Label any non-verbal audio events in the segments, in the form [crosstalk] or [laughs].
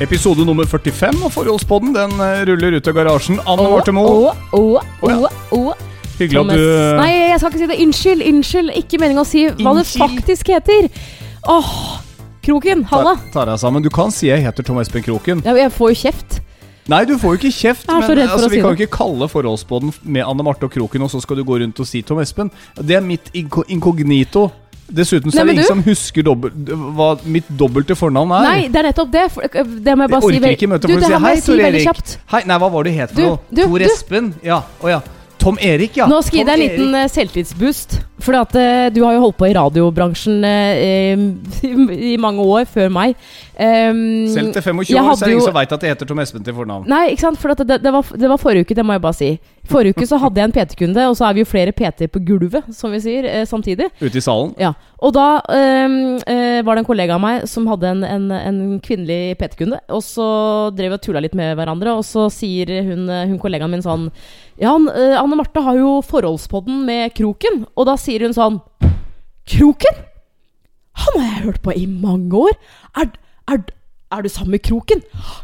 Episode nummer 45 av Forholdspodden den eh, ruller ut av garasjen. Anne Marte Moe, Oh, oh, oh, hyggelig at du Nei, jeg skal ikke si det. Unnskyld, unnskyld. Ikke meninga å si hva det faktisk heter. Åh, Kroken, halla. Ta, tar deg sammen. Du kan si jeg heter Tom Espen Kroken. Ja, jeg får jo kjeft. Nei, du får jo ikke kjeft. Men altså, si vi kan jo ikke kalle Forholdspodden med Anne Marte og Kroken, og så skal du gå rundt og si Tom Espen. Det er mitt inko inkognito. Dessuten så Nei, er det ingen du- som husker dobbelt, hva mitt dobbelte fornavn er. Nei, det er nettopp det. For, øh, det må jeg bare jeg orker si ikke møte Du, folk og si hei, Tor Erik. Hei, nei, hva var det du het for noe? Tor. Espen? Ja. Å ja. Tom Erik, ja. Nå skal jeg gi deg en liten uh, selvtidsboost. For at, eh, du har jo holdt på i radiobransjen uh, i, [laughs] i mange år før meg. Um, Selv til 25 år så er det ingen som veit at jeg heter Tom Espen til fornavn. Nei, ikke sant? For det, det, var, det var forrige uke, det må jeg bare si. Forrige uke så hadde jeg en PT-kunde, og så er vi jo flere PT-er på gulvet, som vi sier, eh, samtidig. Ute i salen. Ja, Og da eh, var det en kollega av meg som hadde en, en, en kvinnelig PT-kunde. Og så drev vi og tulla litt med hverandre, og så sier hun, eh, hun kollegaen min sånn Ja, han, Anne Marte har jo forholdspodden med Kroken. Og da sier hun sånn Kroken? Han har jeg hørt på i mange år. Er, er, er du sammen med Kroken?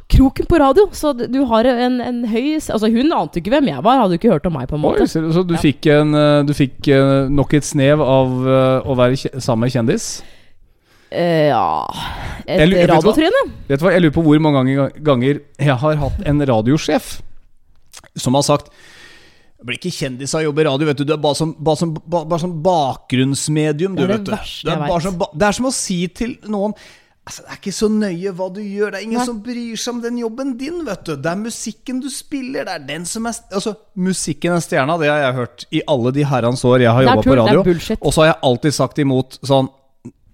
Kroken på radio! Så du- har en, en høy Altså, hun ante ikke hvem jeg var, hadde ikke hørt om meg, på en måte. Oi, så du Ja. fikk, en, eh, du fikk eh, nok et snev av eh, å være sammen med kjendis? Eh, ja Et radiotryne? Vet du hva, Jeg lurer på hvor mange ganger- jeg har hatt en radiosjef som har sagt jeg blir ikke kjendis av å jobbe i radio, vet du. Du er bare som, bare som, bare, bare som bakgrunnsmedium, du, Det det vet du. verste er som, det er som å si til noen Altså, Det er ikke så nøye hva du gjør, det er ingen Nei. som bryr seg om den jobben din, vet du. Det er musikken du spiller, det er den som er Altså, musikken er stjerna, det har jeg hørt i alle de herrens år jeg har jobba på radio. Og så har jeg alltid sagt imot sånn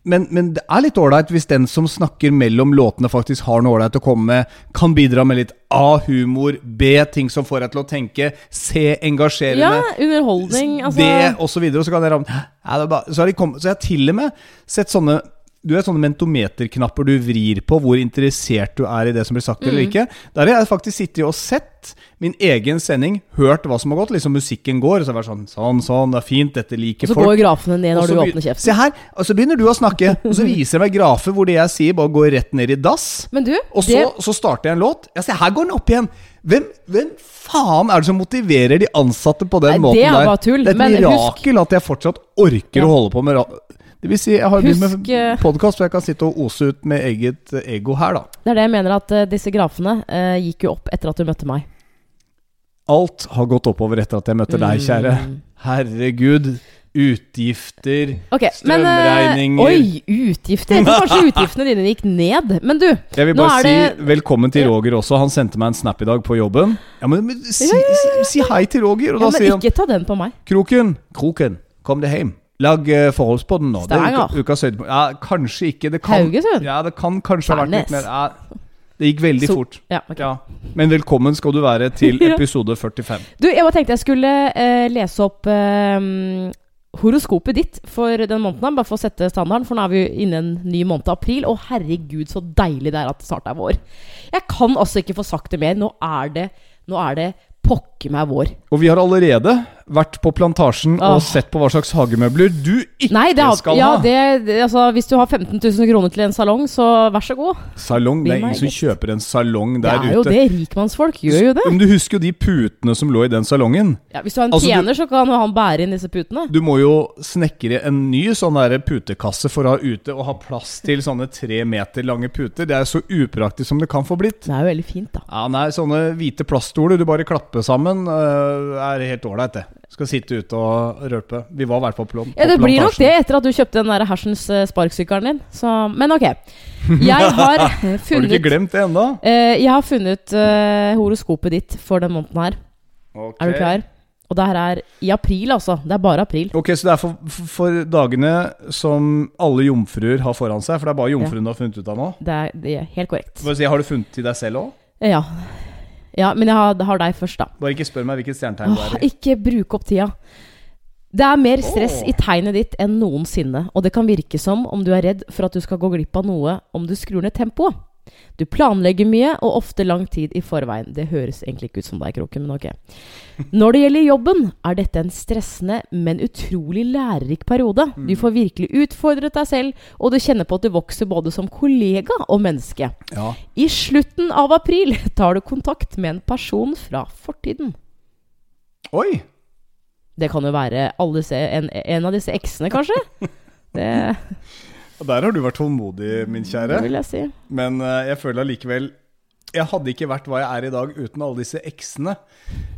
men, men det er litt ålreit hvis den som snakker mellom låtene, faktisk har noe ålreit å komme med. Kan bidra med litt A, humor, B, ting som får deg til å tenke, C, engasjerende. Ja, underholdning. Altså, Det, og så videre. Og så kan er bare, så, har de kommet, så jeg har til og med sett sånne du vet sånne mentometerknapper du vrir på hvor interessert du er i det som blir sagt eller Mm. ikke. Der har jeg faktisk sittet og sett min egen sending, hørt hva som har gått, liksom musikken går, og så har jeg vært sånn Sånn, sånn, det er fint, dette og liker så folk. går grafene ned når du åpner kjeften. Se her, og så begynner du å snakke, og så [laughs] viser jeg meg grafer hvor det jeg sier, bare går rett ned i dass. Men du, Og så, det, så starter jeg en låt. Ja, se, her går den opp igjen. Hvem, hvem faen er det som motiverer de ansatte på den Nei, måten det er der? bare tull, Det er et men husk- mirakel at jeg fortsatt orker Ja. å holde på med Det vil si, jeg har begynt Husk, eh, med podkast, så jeg kan sitte og ose ut med eget eh, ego her, da. det er det jeg mener at uh, disse grafene uh, gikk jo opp etter at du møtte meg. Alt har gått oppover etter at jeg møtte deg, kjære. Mm. Herregud. Utgifter. Ok, men uh, Strømregninger. Oi, utgifter! Kanskje utgiftene dine gikk ned. Men du, Jeg vil bare er si det- velkommen til Roger også. Han sendte meg en snap i dag på jobben. Ja, men, men si, Ja, ja, si, hei til Roger, og ja, da men sier han ikke ta den på meg. Kroken, Kroken, kom deg hjem. Lag uh, forholdspodden nå. Det er Stavanger. uka, ukas høydepunkt. Ja, kanskje ikke. Det kan, Haugesund? ja, det kan kanskje ha vært litt mer ja, Det gikk veldig so fort. Ja, okay. Ja. Men velkommen skal du være til [laughs] episode 45. Du, jeg bare tenkte jeg skulle uh, lese opp uh, horoskopet ditt for den måneden. Bare for å sette standarden, for nå er vi jo inne en ny måned, april. Og herregud, så deilig det er at det snart er vår. Jeg kan altså ikke få sagt det mer. Nå er det, nå er det pokker meg vår. Og vi har allerede vært på plantasjen Åh. og sett på hva slags hagemøbler du ikke Nei, det har, skal ja, ha. det, det, altså, hvis du har 15 000 kroner til en salong, så vær så god. Salong. Det er ingen som kjøper en salong der ute. Det er jo ute. det. Rikmannsfolk gjør jo det. Men du husker jo de putene som lå i den salongen? Ja, hvis du har en Altså, tjener, så kan han bære inn disse putene. Du må jo snekre en ny sånn der putekasse for å ha ute og ha plass til sånne tre meter lange puter. Det er så upraktisk som det kan få blitt. Det er jo veldig fint, da. Ja, nei, Sånne hvite plaststoler du bare klapper sammen, øh, er helt ålreit, det. Skal sitte ute og rølpe. Vi var i hvert fall på, plantasjen. Ja, Det blir nok det etter at du kjøpte den der hersens eh, sparkesykkelen din. Så, men ok. Jeg [laughs] har funnet Har du ikke glemt det ennå? eh, Jeg har funnet eh, horoskopet ditt for den måneden her. Er du klar? Og det her er i april, altså. Det er bare april. Ok, Så det er for, for dagene som alle jomfruer har foran seg? For det er bare jomfruene du har funnet ut av nå? Det er, det er helt korrekt. Si, Har du funnet til deg selv òg? Ja. Ja men jeg har, har deg først, da. Bare ikke spør meg hvilket stjernetegn du er i. ikke bruk opp tida. Det er mer stress i tegnet ditt enn noensinne, og det kan virke som om du er redd for at du skal gå glipp av noe om du skrur ned tempoet. Du planlegger mye, og ofte lang tid i forveien. Det høres egentlig ikke ut som deg, Kroken, men ok. Når det gjelder jobben, er dette en stressende, men utrolig lærerik periode. Du får virkelig utfordret deg selv, og du kjenner på at du vokser både som kollega og menneske. Ja. I slutten av april tar du kontakt med en person fra fortiden. Oi! Det kan jo være en, en av disse eksene, kanskje? [laughs] Det, Og Der har du vært tålmodig, min kjære. det vil jeg si. Men uh, jeg føler allikevel Jeg hadde ikke vært hva jeg er i dag uten alle disse eksene.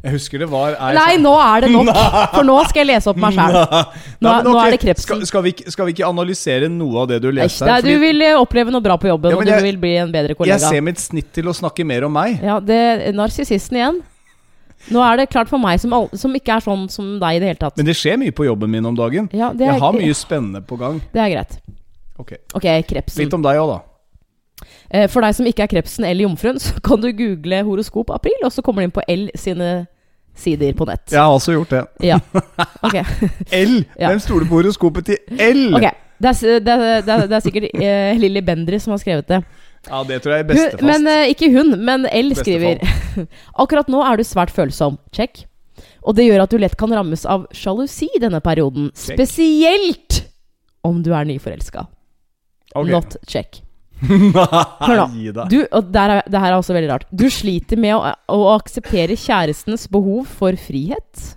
Jeg husker det var er, Nei, nå er det nok! [laughs] For nå skal jeg lese opp meg sjæl. Nå, Nei, nå er det krepsen. Skal, skal, vi, skal vi ikke analysere noe av det du leser? nei, du vil eh, oppleve noe bra på jobben, Ja, og du jeg- vil bli en bedre kollega. jeg ser mitt snitt til å snakke mer om meg. Ja, det Narsissisten igjen. Nå er det klart for meg, som, som ikke er sånn som deg i det hele tatt. Men det skjer mye på jobben min om dagen. Ja, det er, Jeg har mye spennende på gang. Det er greit. Ok, okay krepsen. Litt om deg òg, da. Eh, For deg som ikke er krepsen eller jomfruen, så kan du google horoskop april, og så kommer du inn på L sine sider på nett. Jeg har også gjort det. Ja. [laughs] Okay. L! Ja. Hvem stoler på horoskopet til L? Okay. Det er, det, er, det, er, det er sikkert uh, Lilly Bendry som har skrevet det. Ja, det tror jeg er bestefast. men uh, ikke hun, men L skriver [laughs] Akkurat nå er du svært følsom. Check. Og det gjør at du lett kan rammes av sjalusi denne perioden. Check. Spesielt om du er nyforelska. Ok. Not check. [laughs] Hør nå. Du, og der er, det her er også veldig rart. Du sliter med å, å akseptere kjærestens behov for frihet.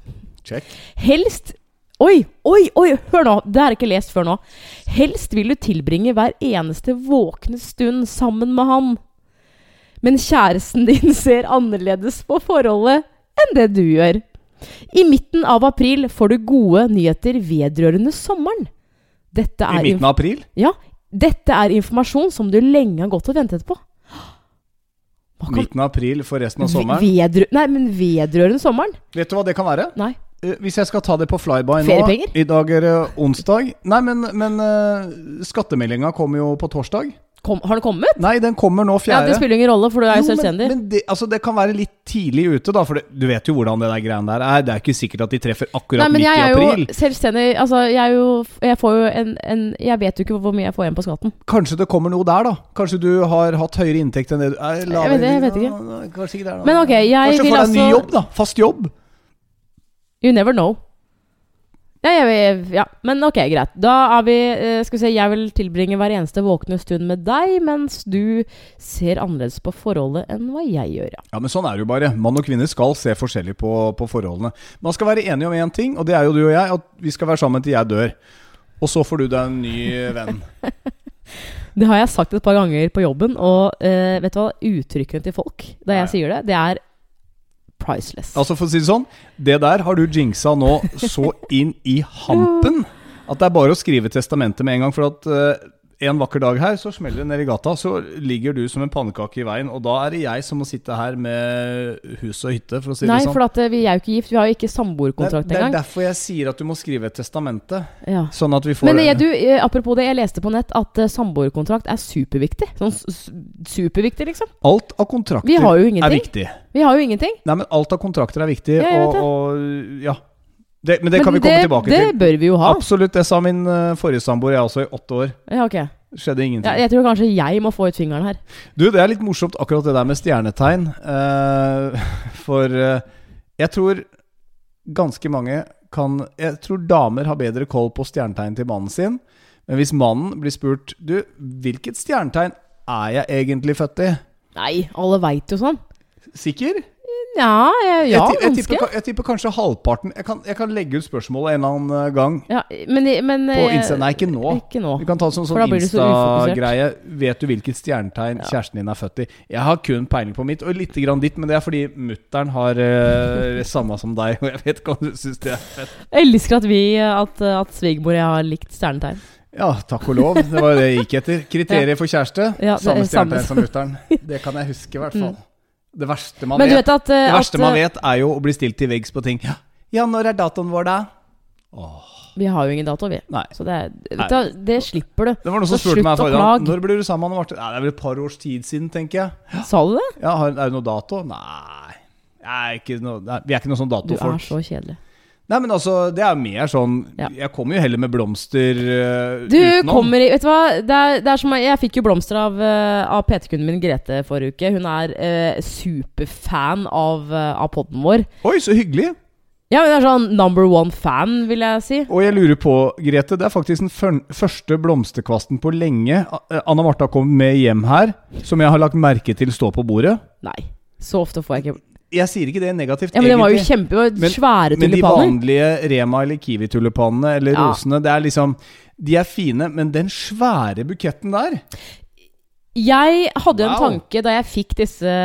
Check. Helst Oi, oi, oi! Hør nå! Det har jeg ikke lest før nå. Helst vil du tilbringe hver eneste våkne stund sammen med han. Men kjæresten [laughs] din ser annerledes på forholdet enn det du gjør. I midten av april får du gode nyheter vedrørende sommeren. Dette I er, midten av april? ja, dette er informasjon som du lenge har gått og ventet på. Kan Midten av april for resten av sommeren? Vedrø Nei, men vedrørende sommeren? Vet du hva det kan være? Nei. Eh, Hvis jeg skal ta det på flyby nå? I dag er det onsdag. Nei, men, men uh, skattemeldinga kommer jo på torsdag. Kom, har den kommet? Nei, den kommer nå fjerde. Ja. Det spiller ingen rolle, for du er jo selvstendig. Men, men det, altså, det kan være litt tidlig ute, da. For det, du vet jo hvordan det der greiene der er. Det er ikke sikkert at de treffer akkurat Nei, men jeg i er april. jo selvstendig Altså, jeg jo Jeg får jo en, en Jeg vet jo ikke hvor mye jeg får igjen på skatten. Kanskje det kommer noe der, da. Kanskje du har hatt høyere inntekt enn det du er, Jeg vet jeg vet ikke. Kanskje ikke der, da. Men ok, jeg Kanskje vil får deg en ny altså jobb, da. Fast jobb. You never know. Ja, jeg, ja, men ok, greit. Da er vi eh, Skal vi se, jeg vil tilbringe hver eneste våkne stund med deg, mens du ser annerledes på forholdet enn hva jeg gjør, ja. Ja, men sånn er det jo bare. Mann og kvinne skal se forskjellig på, på forholdene. Man skal være enige om én ting, og det er jo du og jeg, at vi skal være sammen til jeg dør. Og så får du deg en ny venn. [laughs] Det har jeg sagt et par ganger på jobben, og uh, vet du hva? Uttrykkene til folk da jeg Nei. sier det, det er priceless. Altså For å si det sånn, det der har du jinxa nå så inn i hampen at det er bare å skrive testamentet med en gang. For at eh, en vakker dag her, så smeller det ned i gata, så ligger du som en pannekake i veien. Og da er det jeg som må sitte her med hus og hytte, for å si Nei, det sånn. Nei, for at eh, vi er jo ikke gift. Vi har jo ikke samboerkontrakt engang. det er engang. derfor jeg sier at du må skrive et testamente. Ja. Sånn at vi får Men eh, du, eh, apropos det, jeg leste på nett at samboerkontrakt er superviktig. Sånn superviktig, liksom. Alt av kontrakter Vi har jo er viktig. Vi har jo ingenting. Nei, men alt av kontrakter er viktig, Ja, og, og ja. Det, men det kan vi det, komme tilbake det til. bør vi jo ha. Absolutt. Det sa min uh, forrige samboer, jeg også, i åtte år. Ja, ok. Skjedde ingenting. Ja, jeg tror kanskje jeg må få ut fingeren her. Du, det er litt morsomt akkurat det der med stjernetegn. Uh, [laughs] for uh, jeg tror ganske mange kan Jeg tror damer har bedre koll på stjernetegn til mannen sin. Men hvis mannen blir spurt Du, hvilket stjernetegn er jeg egentlig født i? Nei, alle veit jo sånn. Sikker? Ja, jeg, ja jeg, jeg, tipper, jeg tipper kanskje halvparten. Jeg kan, jeg kan legge ut spørsmålet en eller annen eh, gang. Ja, men, men På eh, Insta. Nei, ikke nå. Ikke nå. Vi kan ta en sånn, sånn. Insta-greie. Vet du hvilket stjernetegn Ja. kjæresten din er født i? Jeg har kun peiling på mitt, og lite grann ditt, men det er fordi mutter'n har uh, [laughs] samme som deg, og jeg vet ikke om du syns det er fett. Jeg elsker at vi, at, at svigermor og jeg har likt stjernetegn. Ja, takk og lov. Det var jo det jeg gikk etter. Kriterier for kjæreste. Ja, samme stjernetegn som mutter'n. Det kan jeg huske, i hvert fall. [laughs] Det verste man vet, vet at, eh, det verste at man eh, vet, er jo å bli stilt til veggs på ting. Ja, ja når er datoen vår, da? Vi har jo ingen dato, vi. Nei. Så det, er- vet du, det slipper du. Det var noen som spurte meg forrige gang. Når ble du sammen med Marte? Nei, det er vel et par års tid siden, tenker jeg. Sa du det? Ja, Er det noe dato? Nei. Jeg er ikke noe. Vi er ikke noe sånn datofolk. Du er så kjedelig. Nei, men altså, det er mer sånn Ja. Jeg kommer jo heller med blomster uh, Du utenom. kommer i Vet du hva? Det er, det er som Jeg fikk jo blomster av, uh, av PT-kunden min Grete forrige uke. Hun er uh, superfan av, uh, av poden vår. Oi, så hyggelig! Ja, hun er sånn number one fan, vil jeg si. Og jeg lurer på, Grete, det er faktisk den første blomsterkvasten på lenge Anna Martha kom med hjem her, som jeg har lagt merke til stå på bordet. Nei. Så ofte får jeg ikke Jeg sier ikke det negativt, Ja, men det var jo kjempe Svære Men- tulipaner. Men de vanlige Rema- eller Kiwi-tulipanene eller Ja. rosene, det er liksom De er fine, men den svære buketten der Jeg hadde wow. en tanke da jeg fikk disse [laughs]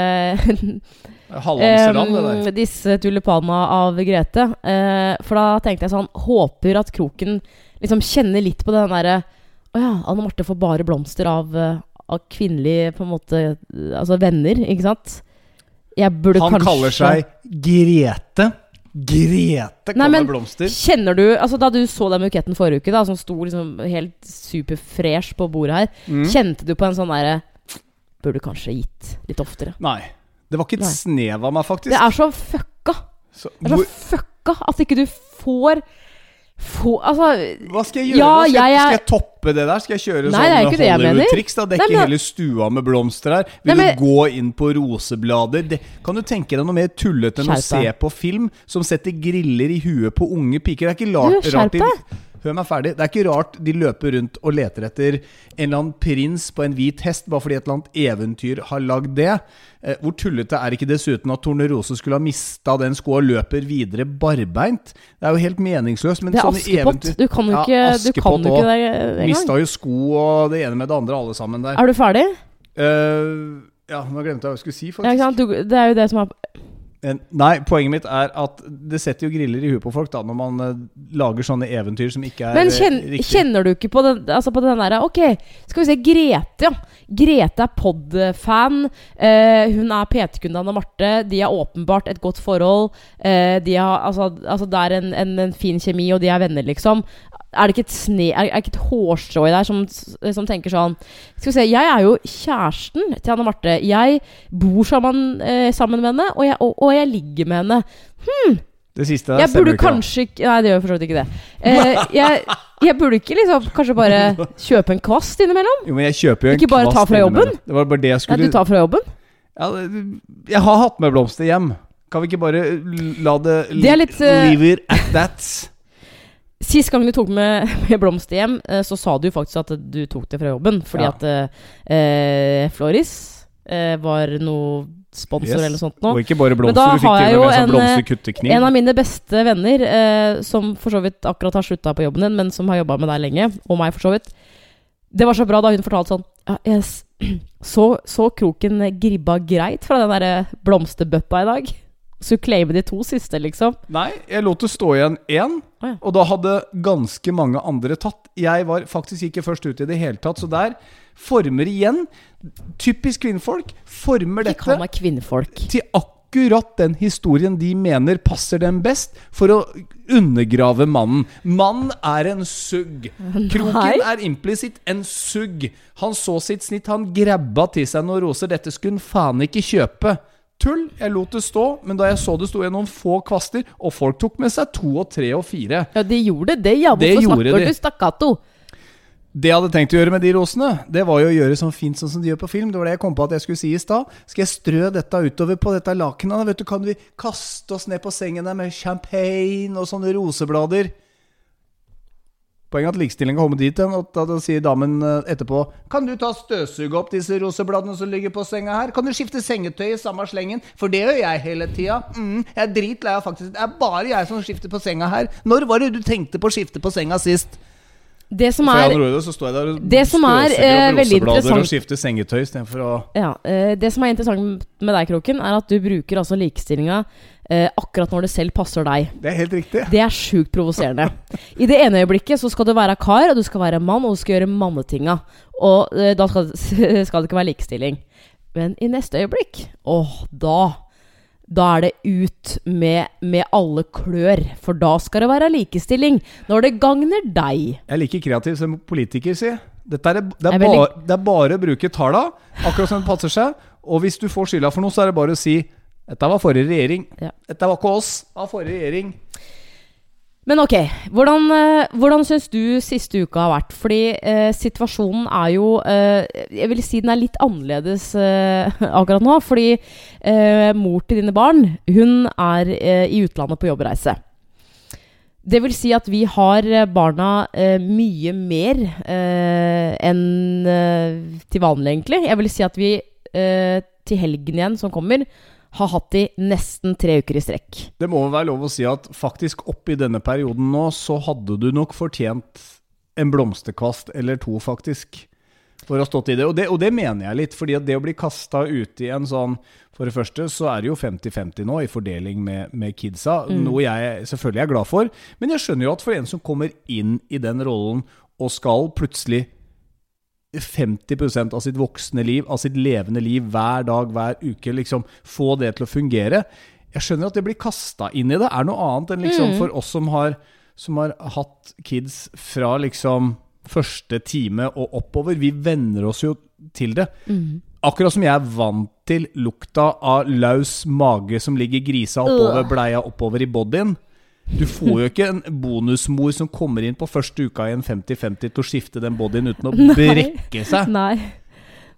[laughs] em, Disse tulipanene av Grete. Uh, for da tenkte jeg sånn Håper at kroken liksom kjenner litt på den derre Å ja, Anne Marte får bare blomster av, eh, av kvinnelige på en måte Altså venner, ikke sant? Han kanskje kaller seg Grete. Grete Nei, men- blomster. Kjenner du Altså Da du så den buketten forrige uke, da som sto liksom helt superfresh på bordet her, Mm. kjente du på en sånn derre Burde kanskje gitt litt oftere. Nei. Det var ikke et Nei. snev av meg, faktisk. Det er så fucka! Så, Det er så fucka at ikke du får Få Altså hva skal jeg gjøre? Ja, skal, jeg, skal jeg toppe det der? Skal jeg kjøre Nei, sånn med det. Hollywood-triks? da? Dekke hele stua med blomster her? Nei, Vil men- du gå inn på roseblader? Det, kan du tenke deg noe mer tullete enn å se på film som setter griller i huet på unge piker? Det er ikke rart, Du, skjerp deg. Hør meg ferdig. Det er ikke rart de løper rundt og leter etter en eller annen prins på en hvit hest bare fordi et eller annet eventyr har lagd det. Eh, hvor tullete er ikke dessuten at Tornerose skulle ha mista den skoa og løper videre barbeint? Det er jo helt meningsløst. Men Det er sånne Askepott. eventyr- Du kan jo Ja, ikke, du Askepott kan jo ikke. Mista jo sko og det ene med det andre, alle sammen der. Er du ferdig? Uh, ja, nå glemte jeg hva jeg skulle si, Ja, faktisk. sant? Du, det er jo det som er nei, poenget mitt er at det setter jo griller i huet på folk da når man uh, lager sånne eventyr som ikke er Men eh, kjen, riktig. kjenner du ikke på den, altså på den derre Ok, skal vi se. Grete, ja. Grete er pod-fan. Uh, hun er PT-kunde Anne Marte. De har åpenbart et godt forhold. Uh, de har, altså, altså det er en, en, en fin kjemi, og de er venner, liksom. Er det ikke et sne Er, er det ikke et hårstrå i deg som, som tenker sånn Skal vi se, jeg er jo kjæresten til Anne Marte. Jeg bor sammen, eh, sammen med henne, og jeg, og, og jeg ligger med henne. Det siste der Jeg burde ikke. kanskje ikke Nei, det gjør for så vidt ikke det. Eh, jeg, jeg burde ikke liksom kanskje bare kjøpe en kvast innimellom? Jo, men jeg kjøper jo en Ikke bare ta fra jobben? Det var bare det jeg skulle Nei, du tar fra jobben? ja, Jeg har hatt med blomster hjem. Kan vi ikke bare la det, Det er litt, uh... Leave it at that. Sist gang du tok med, [laughs] med blomster hjem, eh, så sa du faktisk at du tok det fra jobben. Fordi Ja. at eh, eh, Floris eh, var noe sponsor Yes. eller noe sånt nå. Og ikke bare blomster, du fikk til og med en sånn blomsterkuttekniv. En av mine beste venner, eh, som for så vidt akkurat har slutta på jobben din, men som har jobba med deg lenge, og meg for så vidt Det var så bra da hun fortalte sånn ja, yes. [clears throat] så, så kroken gribba greit fra den derre blomsterbøtta i dag? Så du claimer de to siste, liksom. Nei, jeg lot det stå igjen én, oh, ja. og da hadde ganske mange andre tatt. Jeg var faktisk ikke først ut i det hele tatt, så der former igjen Typisk kvinnfolk former Ikke kall dette meg kvinnfolk. til akkurat den historien de mener passer dem best, for å undergrave mannen. Mann er en sugg. Kroken Nei. er implisitt en sugg. Han så sitt snitt, han grabba til seg noen roser. Dette skulle han faen ikke kjøpe. Tull. Jeg lot det stå, men da jeg så det sto igjen noen få kvaster, og folk tok med seg to og tre og fire Ja, de gjorde det, ja. Hvorfor snakker de. du stakkato? Det jeg hadde tenkt å gjøre med de rosene, det var jo å gjøre sånn fint sånn som de gjør på film. Det var det jeg kom på at jeg skulle si i stad. Skal jeg strø dette utover på dette lakenet? Vet du, kan vi kaste oss ned på sengen der med champagne og sånne roseblader? Poenget er at likestillinga kommer dit hen, og da, da sier damen eh, etterpå Kan du ta støvsuge opp disse rosebladene som ligger på senga her? Kan du skifte sengetøy i samme slengen? For det gjør jeg hele tida. Mm, jeg er dritlei av faktisk Det er bare jeg som skifter på senga her. Når var det du tenkte på å skifte på senga sist? Det som er hadde så står jeg der Det som er, eh, veldig interessant- og skifter sengetøy istedenfor å Ja, eh, Det som er interessant med deg, Kroken, er at du bruker altså likestillinga eh, akkurat når det selv passer deg. Det er helt riktig. Det er sjukt provoserende. I det ene øyeblikket så skal du være kar, og du skal være mann, og du skal gjøre mannetinga. Og eh, da skal, [laughs] skal det ikke være likestilling. Men i neste øyeblikk, åh, da da er det ut med, med alle klør, for da skal det være likestilling. Når det gagner deg. Jeg er like kreativ som politiker, si. Dette er, det, er bare, det er bare å bruke talla akkurat som det passer seg. Og hvis du får skylda for noe, så er det bare å si dette var forrige regjering. Ja. Dette var ikke oss, det var forrige regjering. Men ok, hvordan, eh, hvordan syns du siste uka har vært? Fordi eh, situasjonen er jo eh, Jeg vil si den er litt annerledes eh, akkurat nå. Fordi eh, mor til dine barn, hun er eh, i utlandet på jobbreise. Det vil si at vi har barna mye mer eh, enn til vanlig, egentlig. Jeg vil si at vi til helgen igjen som kommer, har hatt de nesten tre uker i strekk. Det må være lov å si at faktisk oppi denne perioden nå, så hadde du nok fortjent en blomsterkvast eller to, faktisk. For å ha stått i det. Og, det. og det mener jeg litt, fordi at det å bli kasta ut i en sånn For det første så er det jo 50-50 nå i fordeling med, med kidsa, Mm. noe jeg selvfølgelig er glad for. Men jeg skjønner jo at for en som kommer inn i den rollen og skal plutselig 50% av sitt voksne liv, av sitt levende liv, hver dag, hver uke, liksom få det til å fungere. Jeg skjønner at det blir kasta inn i det, er noe annet enn liksom Mm. for oss som har, som har hatt kids fra liksom første time og oppover. Vi venner oss jo til det. Akkurat som jeg er vant til lukta av løs mage som ligger grisa oppover, bleia oppover i bodyen. Du får jo ikke en bonusmor som kommer inn på første uka i en 50-50 til å skifte den bodyen uten å [laughs] Nei. brekke seg. Nei.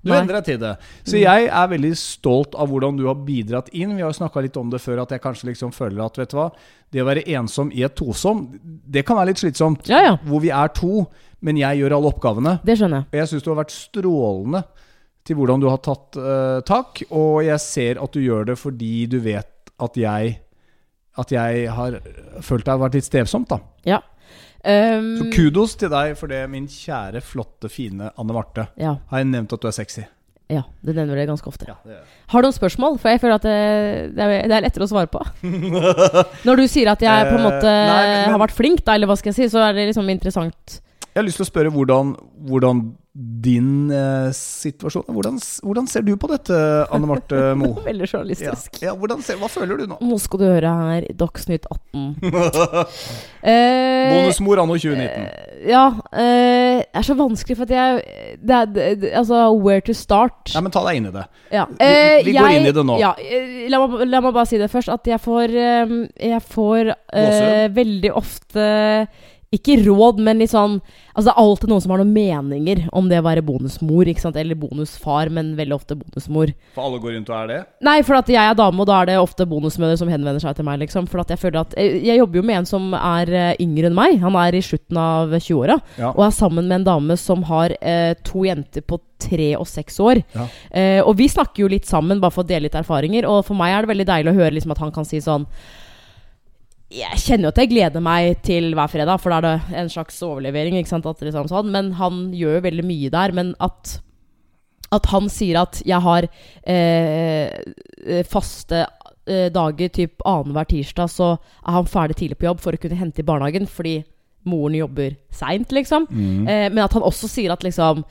Du endrer deg til det. Så jeg er veldig stolt av hvordan du har bidratt inn. Vi har jo snakka litt om det før, at jeg kanskje liksom føler at vet du hva, det å være ensom i et tosom, det kan være litt slitsomt. Ja, ja. Hvor vi er to, men jeg gjør alle oppgavene. Det skjønner jeg. Og jeg syns du har vært strålende til hvordan du har tatt uh, tak, og jeg ser at du gjør det fordi du vet at jeg at jeg har følt det har vært litt strevsomt, da. Ja. Um, Så kudos til deg for det, min kjære, flotte, fine Anne Marte. ja, Har jeg nevnt at du er sexy? ja, det nevner det ganske ofte. Ja, det. Har du noen spørsmål? For jeg føler at det, det, er, er lettere å svare på. [laughs] Når du sier at jeg på en Eh, måte nei, men- men- har vært flink, da, eller hva skal jeg si, så er det liksom interessant. Jeg har lyst til å spørre hvordan, hvordan din eh, situasjon hvordan, hvordan ser du på dette, Anne Marte [laughs] Mo? Veldig journalistisk. ja, Ja, ser, hva føler du nå? Nå skal du høre her, Dagsnytt 18. [laughs] Eh, Bonusmor anno 2019. ja. Eh, det er så vanskelig, for at jeg det er, det, Altså, where to start? Nei, men ta deg inn i det. Ja. Vi- Eh, vi går jeg- inn i det nå. Ja, eh, la, meg, la meg bare si det først. At jeg får eh, Jeg får eh, veldig ofte ikke råd, men litt sånn Altså Det er alltid noen som har noen meninger om det å være bonusmor, ikke sant? eller bonusfar, men veldig ofte bonusmor. For alle går rundt og er det? Nei, for at jeg er dame, og da er det ofte bonusmødre som henvender seg til meg. liksom For at Jeg føler at Jeg, jeg jobber jo med en som er eh, yngre enn meg. Han er i slutten av 20-åra. Ja. Og er sammen med en dame som har eh, to jenter på tre og seks år. Ja. Eh, og vi snakker jo litt sammen, bare for å dele litt erfaringer. Og for meg er det veldig deilig å høre liksom, at han kan si sånn jeg kjenner jo at jeg gleder meg til hver fredag, for da er det en slags overlevering. ikke sant, at liksom sånn, Men han gjør jo veldig mye der. Men at, at han sier at jeg har eh, faste eh, dager, typ annenhver tirsdag, så er han ferdig tidlig på jobb for å kunne hente i barnehagen fordi moren jobber seint, liksom. Mm. Eh, men at han også sier at liksom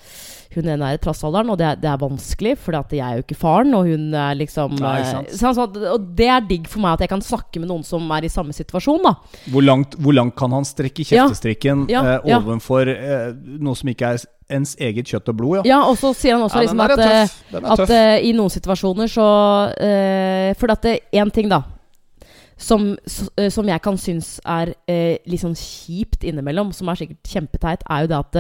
hun ene er i trassalderen, og det er, det er vanskelig, for jeg er jo ikke faren, og hun er liksom Nei, eh, så Og det er digg for meg at jeg kan snakke med noen som er i samme situasjon, da. Hvor, langt, hvor langt kan han strekke kjeftestrikken Ja, eh, ja. overfor eh, noe som ikke er ens eget kjøtt og blod? Ja, Ja, og så sier han også Ja, liksom at, eh, at eh, i noen situasjoner så uh, For at det én ting, da. Som, eh, som jeg kan synes er eh, litt sånn kjipt innimellom, som er sikkert kjempeteit, er jo det at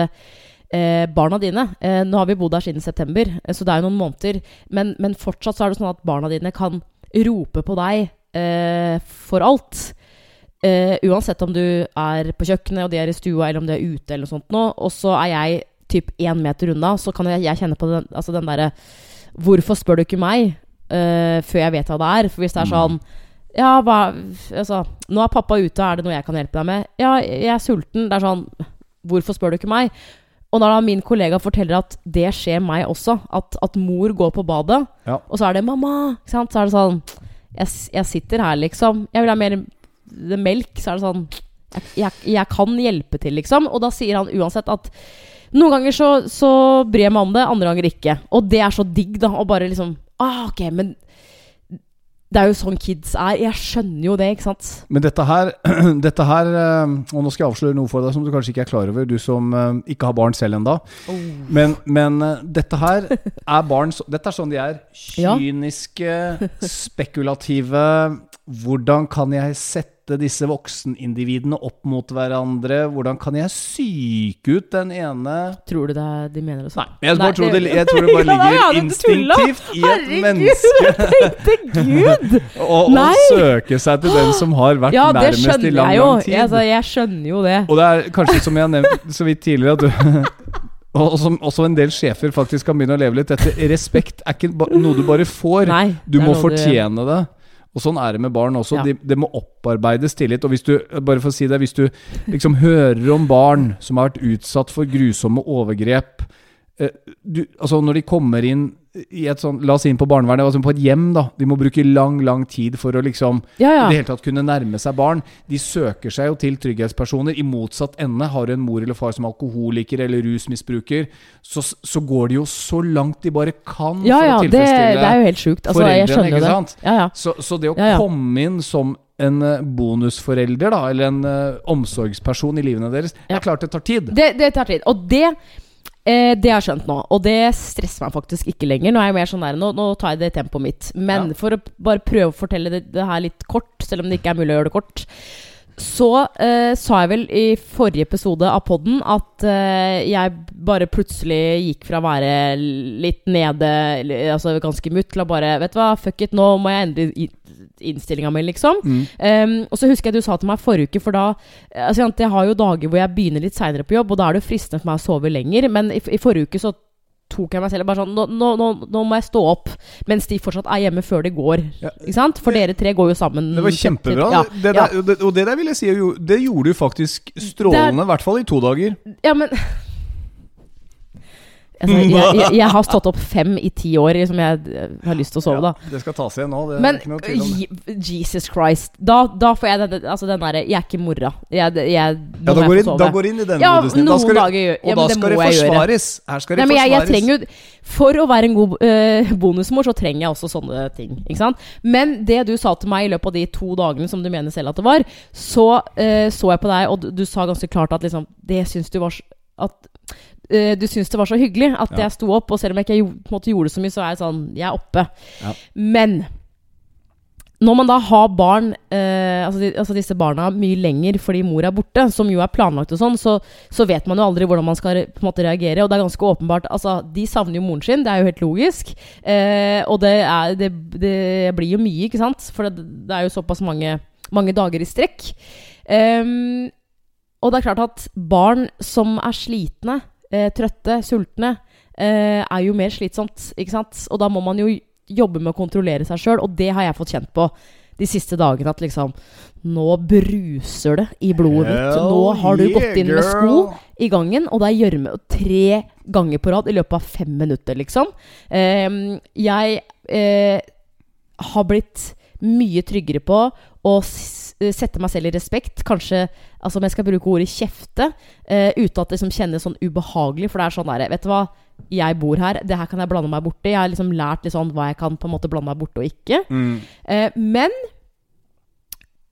eh, barna dine eh, Nå har vi bodd her siden september, eh, så det er jo noen måneder. Men, men fortsatt så er det sånn at barna dine kan rope på deg eh, for alt. Eh, uansett om du er på kjøkkenet og de er i stua, eller om de er ute, eller noe sånt nå. Og så er jeg typ én meter unna, så kan jeg, jeg kjenne på den, altså den derre Hvorfor spør du ikke meg eh, før jeg vet hva det er? For hvis det er sånn Ja, hva Altså, nå er pappa ute, er det noe jeg kan hjelpe deg med? Ja, jeg er sulten. Det er sånn Hvorfor spør du ikke meg? Og når da min kollega forteller at det skjer meg også, at, at mor går på badet, Ja. og så er det 'mamma', ikke sant? så er det sånn jeg, jeg sitter her, liksom. Jeg vil ha mer melk. Så er det sånn jeg, jeg, jeg kan hjelpe til, liksom. Og da sier han uansett at noen ganger så, så bryr jeg meg om det, andre ganger ikke. Og det er så digg, da. Å bare liksom ah, Ok, men det er jo sånn kids er. Jeg skjønner jo det, ikke sant? Men dette her, [clears throat] dette her eh, Og nå skal jeg avsløre noe for deg som du kanskje ikke er klar over, du som eh, ikke har barn selv ennå. Men, men eh, dette her er barn Dette er sånn de er. Kyniske, [laughs] spekulative. Hvordan kan jeg sette sette disse voksenindividene opp mot hverandre? Hvordan kan jeg psyke ut den ene Tror du det er, de mener det sånn? Jeg, Nei, tror det, jeg tror det bare [laughs] ligger ja, instinktivt i et Herregud, menneske tenkte gud! [laughs] å, søke seg til den som har vært Ja, nærmest i lang, lang, tid. Ja, det tid. Jeg, jo. jeg skjønner jo det. Og det er kanskje som jeg har nevnt så vidt tidligere, at du [laughs] Og som også en del sjefer faktisk kan begynne å leve litt etter. Respekt er ikke noe du bare får. Nei, Du må fortjene fortjene det. Og sånn er det med barn også. Ja. Det de må opparbeides tillit. Og hvis du, bare for å si det, hvis du liksom hører om barn som har vært utsatt for grusomme overgrep eh, du, Altså når de kommer inn i et sånt, La oss inn på barnevernet, altså på et hjem, da. De må bruke lang, lang tid for å liksom Ja, ja. i det hele tatt kunne nærme seg barn. De søker seg jo til trygghetspersoner. I motsatt ende, har du en mor eller far som er alkoholiker eller rusmisbruker, så, så går de jo så langt de bare kan Ja, for å tilfredsstille det er jo helt sjukt. Altså, foreldrene, ikke det. sant? Ja, ja. Så, så det å komme inn som en eh, bonusforelder, da, eller en uh, omsorgsperson i livene deres, det er klart det tar tid. Det, det tar tid. Og det eh, Det har jeg skjønt nå, og det stresser meg faktisk ikke lenger. Nå er jeg mer sånn der Nå, nå tar jeg det i tempoet mitt. Men Ja. for å bare prøve å fortelle det, det her litt kort, selv om det ikke er mulig å gjøre det kort, så eh, sa jeg vel i forrige episode av podden at eh, jeg bare plutselig gikk fra å være litt nede, altså ganske mutt, til å bare Vet du hva, fuck it, nå må jeg endre innstillinga mi, liksom. Mm. Um, og så husker jeg du sa til meg forrige uke, for da altså, Jeg har jo dager hvor jeg begynner litt seinere på jobb, og da er det fristende for meg å sove lenger. Men i, i forrige uke så tok jeg meg selv bare sånn nå, nå, nå, nå må jeg stå opp mens de fortsatt er hjemme før de går. Ja. Ikke sant? For dere tre går jo sammen. Det var kjempebra. Ja, det der, og det, og det der vil jeg si, det gjorde du faktisk strålende, i hvert fall i to dager. Ja, men altså, jeg, [laughs] jeg, jeg har stått opp fem i ti år som jeg eh, har lyst til å sove, da. Ja, det skal tas igjen nå. Det Men er ikke noe tvil om det. je- Jesus Christ. Da, da får jeg den, altså den derre Jeg er ikke mora. Jeg, Ja, da går, inn, da går inn i den Ja, modusen. Da skal dager ja, Og da det skal det forsvares. Her skal det Nei, forsvares. jo For å være en god uh, bonusmor, så trenger jeg også sånne ting. Ikke sant? Men det du sa til meg i løpet av de to dagene som du mener selv at det var, så uh, så jeg på deg, og du, du sa ganske klart at liksom Det syns du var at eh, du syns det var så hyggelig at Ja. jeg sto opp, og selv om jeg ikke måte gjorde så mye, så er jeg sånn Jeg er oppe. Ja. Men når man da har barn, eh, altså, de, altså disse barna, mye lenger fordi mor er borte, som jo er planlagt og sånn, så, så vet man jo aldri hvordan man skal på en måte reagere. Og det er ganske åpenbart Altså, de savner jo moren sin, det er jo helt logisk. Eh, og det, er, det, det blir jo mye, ikke sant? For det, det er jo såpass mange, mange dager i strekk. Um, og det er klart at barn som er slitne, eh, trøtte, sultne, eh, er jo mer slitsomt, ikke sant? Og da må man jo jobbe med å kontrollere seg sjøl, og det har jeg fått kjent på de siste dagene. At liksom Nå bruser det i blodet mitt. Nå har du yeah, gått inn med sko i gangen, og det er gjørme tre ganger på rad i løpet av fem minutter, liksom. Eh, jeg eh, har blitt mye tryggere på å sette meg selv i respekt. Kanskje altså om jeg skal bruke ordet kjefte, eh, uten at det liksom kjennes sånn ubehagelig. For det er sånn der, vet du hva, jeg bor her, det her kan jeg blande meg borti. Jeg har liksom lært litt sånn hva jeg kan på en måte blande meg borti og ikke. Mm. Eh, men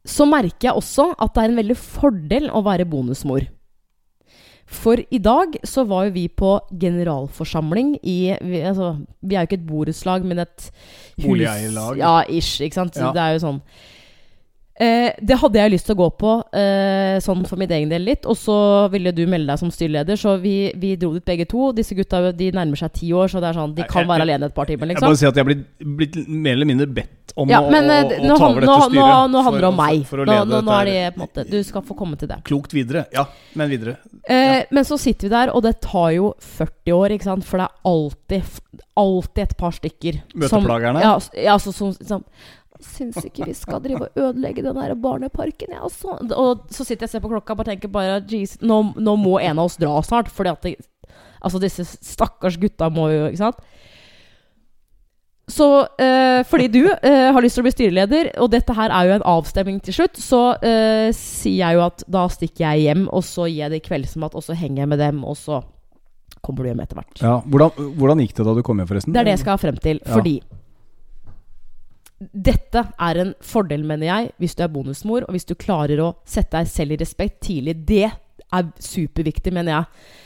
så merker jeg også at det er en veldig fordel å være bonusmor. For i dag så var jo vi på generalforsamling i Vi, altså, vi er jo ikke et borettslag, men et hus- Boligeierlag. Ja, ish. Ikke sant? Ja. Det er jo sånn. Eh, det hadde jeg lyst til å gå på, eh, sånn for min egen del litt. Og så ville du melde deg som styreleder, så vi, vi dro dit begge to. Disse gutta de nærmer seg ti år, så det er sånn, de kan være alene et par timer. Jeg liksom bare si at jeg er blitt, blitt mer eller mindre bedt om ja, å, men eh, å, å nå, ta over dette nå, styret. nå handler det om meg. For, å nå, nå, nå er det på en måte Du skal få komme til det. klokt videre. Ja, men videre. Eh, men så sitter vi der, og det tar jo 40 år, ikke sant? For det er alltid, alltid et par stykker som- Møteplagerne? Ja, ja altså, som, som Syns ikke vi skal drive og ødelegge den der barneparken, jeg, altså. Og så sitter jeg og ser på klokka og bare tenker bare Jeez, nå, nå må en av oss dra snart. Fordi at det, Altså, disse stakkars gutta må jo Ikke sant? Så eh, fordi du eh, har lyst til å bli styreleder, og dette her er jo en avstemning til slutt, så eh, sier jeg jo at da stikker jeg hjem, og så gir jeg det kveldsmat, og så henger jeg med dem, og så kommer du hjem etter hvert. Ja, hvordan, hvordan gikk det da du kom hjem, forresten? Det er det jeg skal frem til, Ja. fordi dette er en fordel, mener jeg, hvis du er bonusmor, og hvis du klarer å sette deg selv i respekt tidlig. Det er superviktig, mener jeg.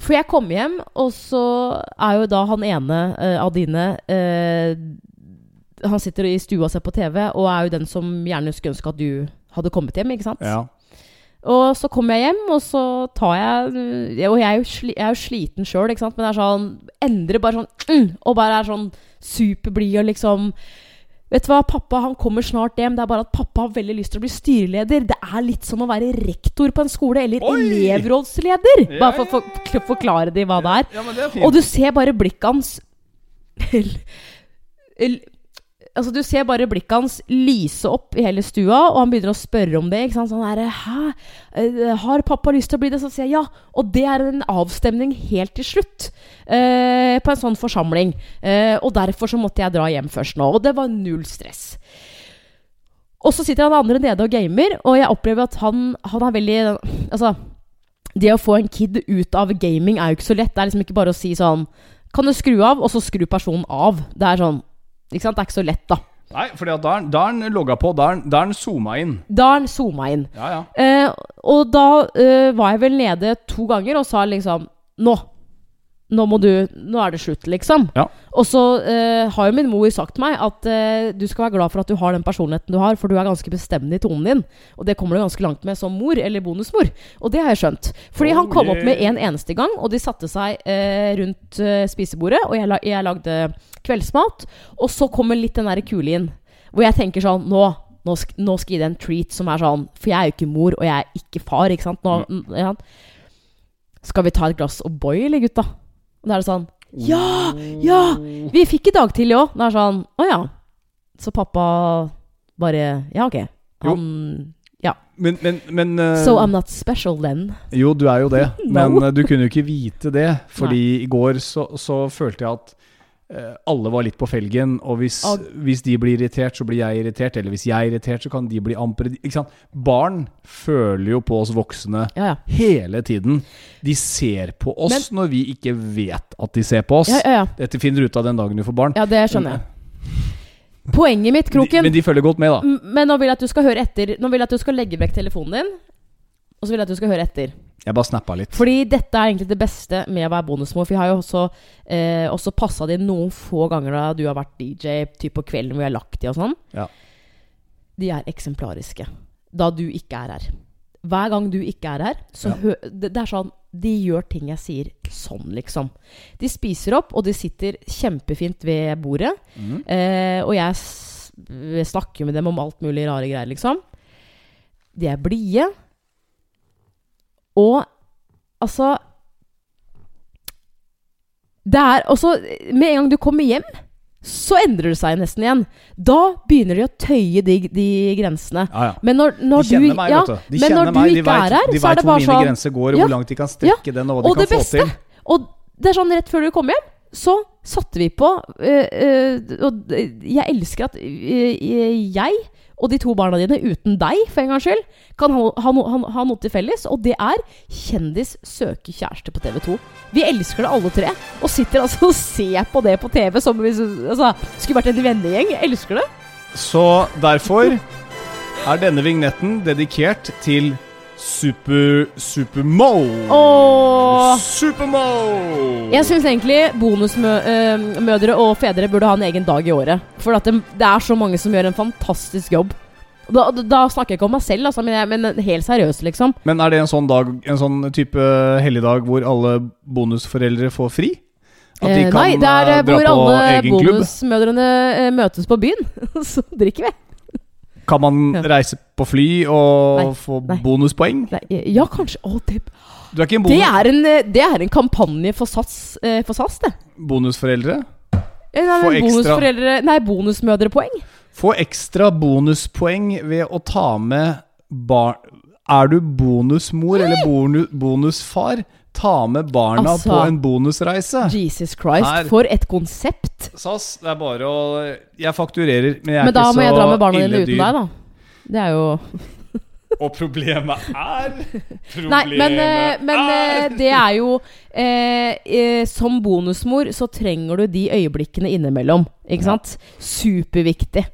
For jeg kommer hjem, og så er jo da han ene uh, av dine uh, han sitter i stua og ser på TV, og er jo den som gjerne skulle ønske at du hadde kommet hjem, ikke sant? Ja. Og så kommer jeg hjem, og så tar jeg Og jeg er jo, sli, jeg er jo sliten sjøl, ikke sant, men det er sånn Endrer bare sånn mm, Og bare er sånn superblid og liksom Vet du hva, pappa han kommer snart hjem. Det er bare at pappa har veldig lyst til å bli styreleder. Det er litt som å være rektor på en skole, eller Oi! elevrådsleder. Ja, Bare for å for, for- forklare det hva det er. ja, men det er. Og du ser bare blikket hans [laughs] Altså Du ser bare blikket hans lyse opp i hele stua, og han begynner å spørre om det. Sånn der, Hæ? Eh, Har pappa lyst til å bli det? Så sier jeg ja. Og det er en avstemning helt til slutt. eh, på en sånn forsamling. Eh, og derfor så måtte jeg dra hjem først nå. Og det var null stress. Og så sitter han andre nede og gamer, og jeg opplever at han, han er veldig Altså, det å få en kid ut av gaming er jo ikke så lett. Det er liksom ikke bare å si sånn Kan du skru av, og så skru personen av. Det er sånn Ikke sant? Det er ikke så lett, da. Nei, for da er han- er logga på. Da er han- er zooma inn. Da har han zooma inn. Ja, ja. Eh, og da eh, var jeg vel nede to ganger og sa liksom Nå! Nå må du Nå er det slutt, liksom. Ja. Og så eh, har jo min mor sagt meg at eh, du skal være glad for at du har den personligheten du har, for du er ganske bestemmende i tonen din. Og det kommer du ganske langt med som mor, eller bonusmor. Og det har jeg skjønt. Fordi han Oh, kom opp med en eneste gang, og de satte seg eh, rundt eh, spisebordet, og jeg, jeg lagde kveldsmat. Og så kommer litt den derre kule inn, hvor jeg tenker sånn Nå nå, sk nå skal jeg gi deg en treat som er sånn For jeg er jo ikke mor, og jeg er ikke far, ikke sant? Nå, Mm. ja. Skal vi ta et glass O'boy, eller, gutta? Og da er det sånn Ja! Ja! Vi fikk i dag tidlig òg. Det er sånn Å ja. Så pappa bare Ja, ok. Han Ja. Men, men, men eh, So I'm not special then. Jo, du er jo det. [laughs] No. Men eh, du kunne jo ikke vite det. Fordi i går så, så følte jeg at alle var litt på felgen. Og hvis, Og- hvis de blir irritert, så blir jeg irritert. Eller hvis jeg er irritert, så kan de bli ampere. Barn føler jo på oss voksne Ja, ja. hele tiden. De ser på oss når vi ikke vet at de ser på oss. Ja, ja, ja. Dette finner du ut av den dagen du får barn. ja det skjønner jeg. Poenget mitt, [laughs] De, Kroken men de følger godt med, da. Men nå vil jeg at du skal høre etter. Nå vil jeg at du skal legge vekk telefonen din. Og så vil jeg at du skal høre etter. Jeg bare snappa litt. Fordi dette er egentlig det beste med å være bonusmor. For jeg har jo også, eh, også passa det noen få ganger da du har vært DJ typ på kvelden hvor jeg har lagt de og sånn. Ja. De er eksemplariske. Da du ikke er her. Hver gang du ikke er her, så Ja. hø det, det er sånn De gjør ting jeg sier sånn, liksom. De spiser opp, og de sitter kjempefint ved bordet. Mm. Eh, og jeg s snakker med dem om alt mulig rare greier, liksom. De er blide. Og altså Det er også Med en gang du kommer hjem, så endrer det seg nesten igjen. Da begynner de å tøye de, de grensene. Ja, ja. Men når, når de kjenner du meg, ja, vet du. De men kjenner meg, de vet, er her, de så vet hvor mine sånn grenser går, og hvor langt de kan strekke den, og hva de Og kan få beste til. Og det er sånn rett før du kommer hjem, så satte vi på øh, øh, Og jeg elsker at øh, jeg og de to barna dine, uten deg for en gangs skyld, kan ha, ha, ha, ha noe til felles. Og det er Kjendis søker kjæreste på TV2. Vi elsker det alle tre. Og sitter altså og ser på det på TV som hvis altså, skulle vært en vennegjeng. Elsker det. Så derfor er denne vignetten dedikert til Super Supermo. Åh. Supermo! Jeg syns egentlig bonusmødre og fedre burde ha en egen dag i året. For at det, det er så mange som gjør en fantastisk jobb. Da, da, snakker jeg ikke om meg selv, altså, men, jeg, men helt seriøst, liksom. Men er det en sånn dag, en sånn type helligdag hvor alle bonusforeldre får fri? At de Eh, kan nei, det er eh, eh, hvor alle bonusmødrene eh, møtes på byen. [laughs] så drikker vi. Kan man Ja. reise på fly og Nei, få nei. bonuspoeng? Nei, eh, ja, kanskje. Å, det, Du er ikke en det, er en, eh, det er en kampanje for SAS, eh, for SAS det. bonusforeldre? Nei, Få bonusforeldre Nei, bonusmødrepoeng. Få ekstra bonuspoeng ved å ta med barn Er du bonusmor eller bonu, bonusfar? Ta med barna Altså, på en bonusreise. Jesus Christ, Her. for et konsept. SAS, det er bare å Jeg fakturerer, men jeg er Men da må jeg dra med barna dine uten deg, da. Det er jo [laughs] Og problemet er Problemet [laughs] Nei, men, eh, men eh, er det er jo eh, eh, Som bonusmor så trenger du de øyeblikkene innimellom. Ikke Ja. sant? Superviktig.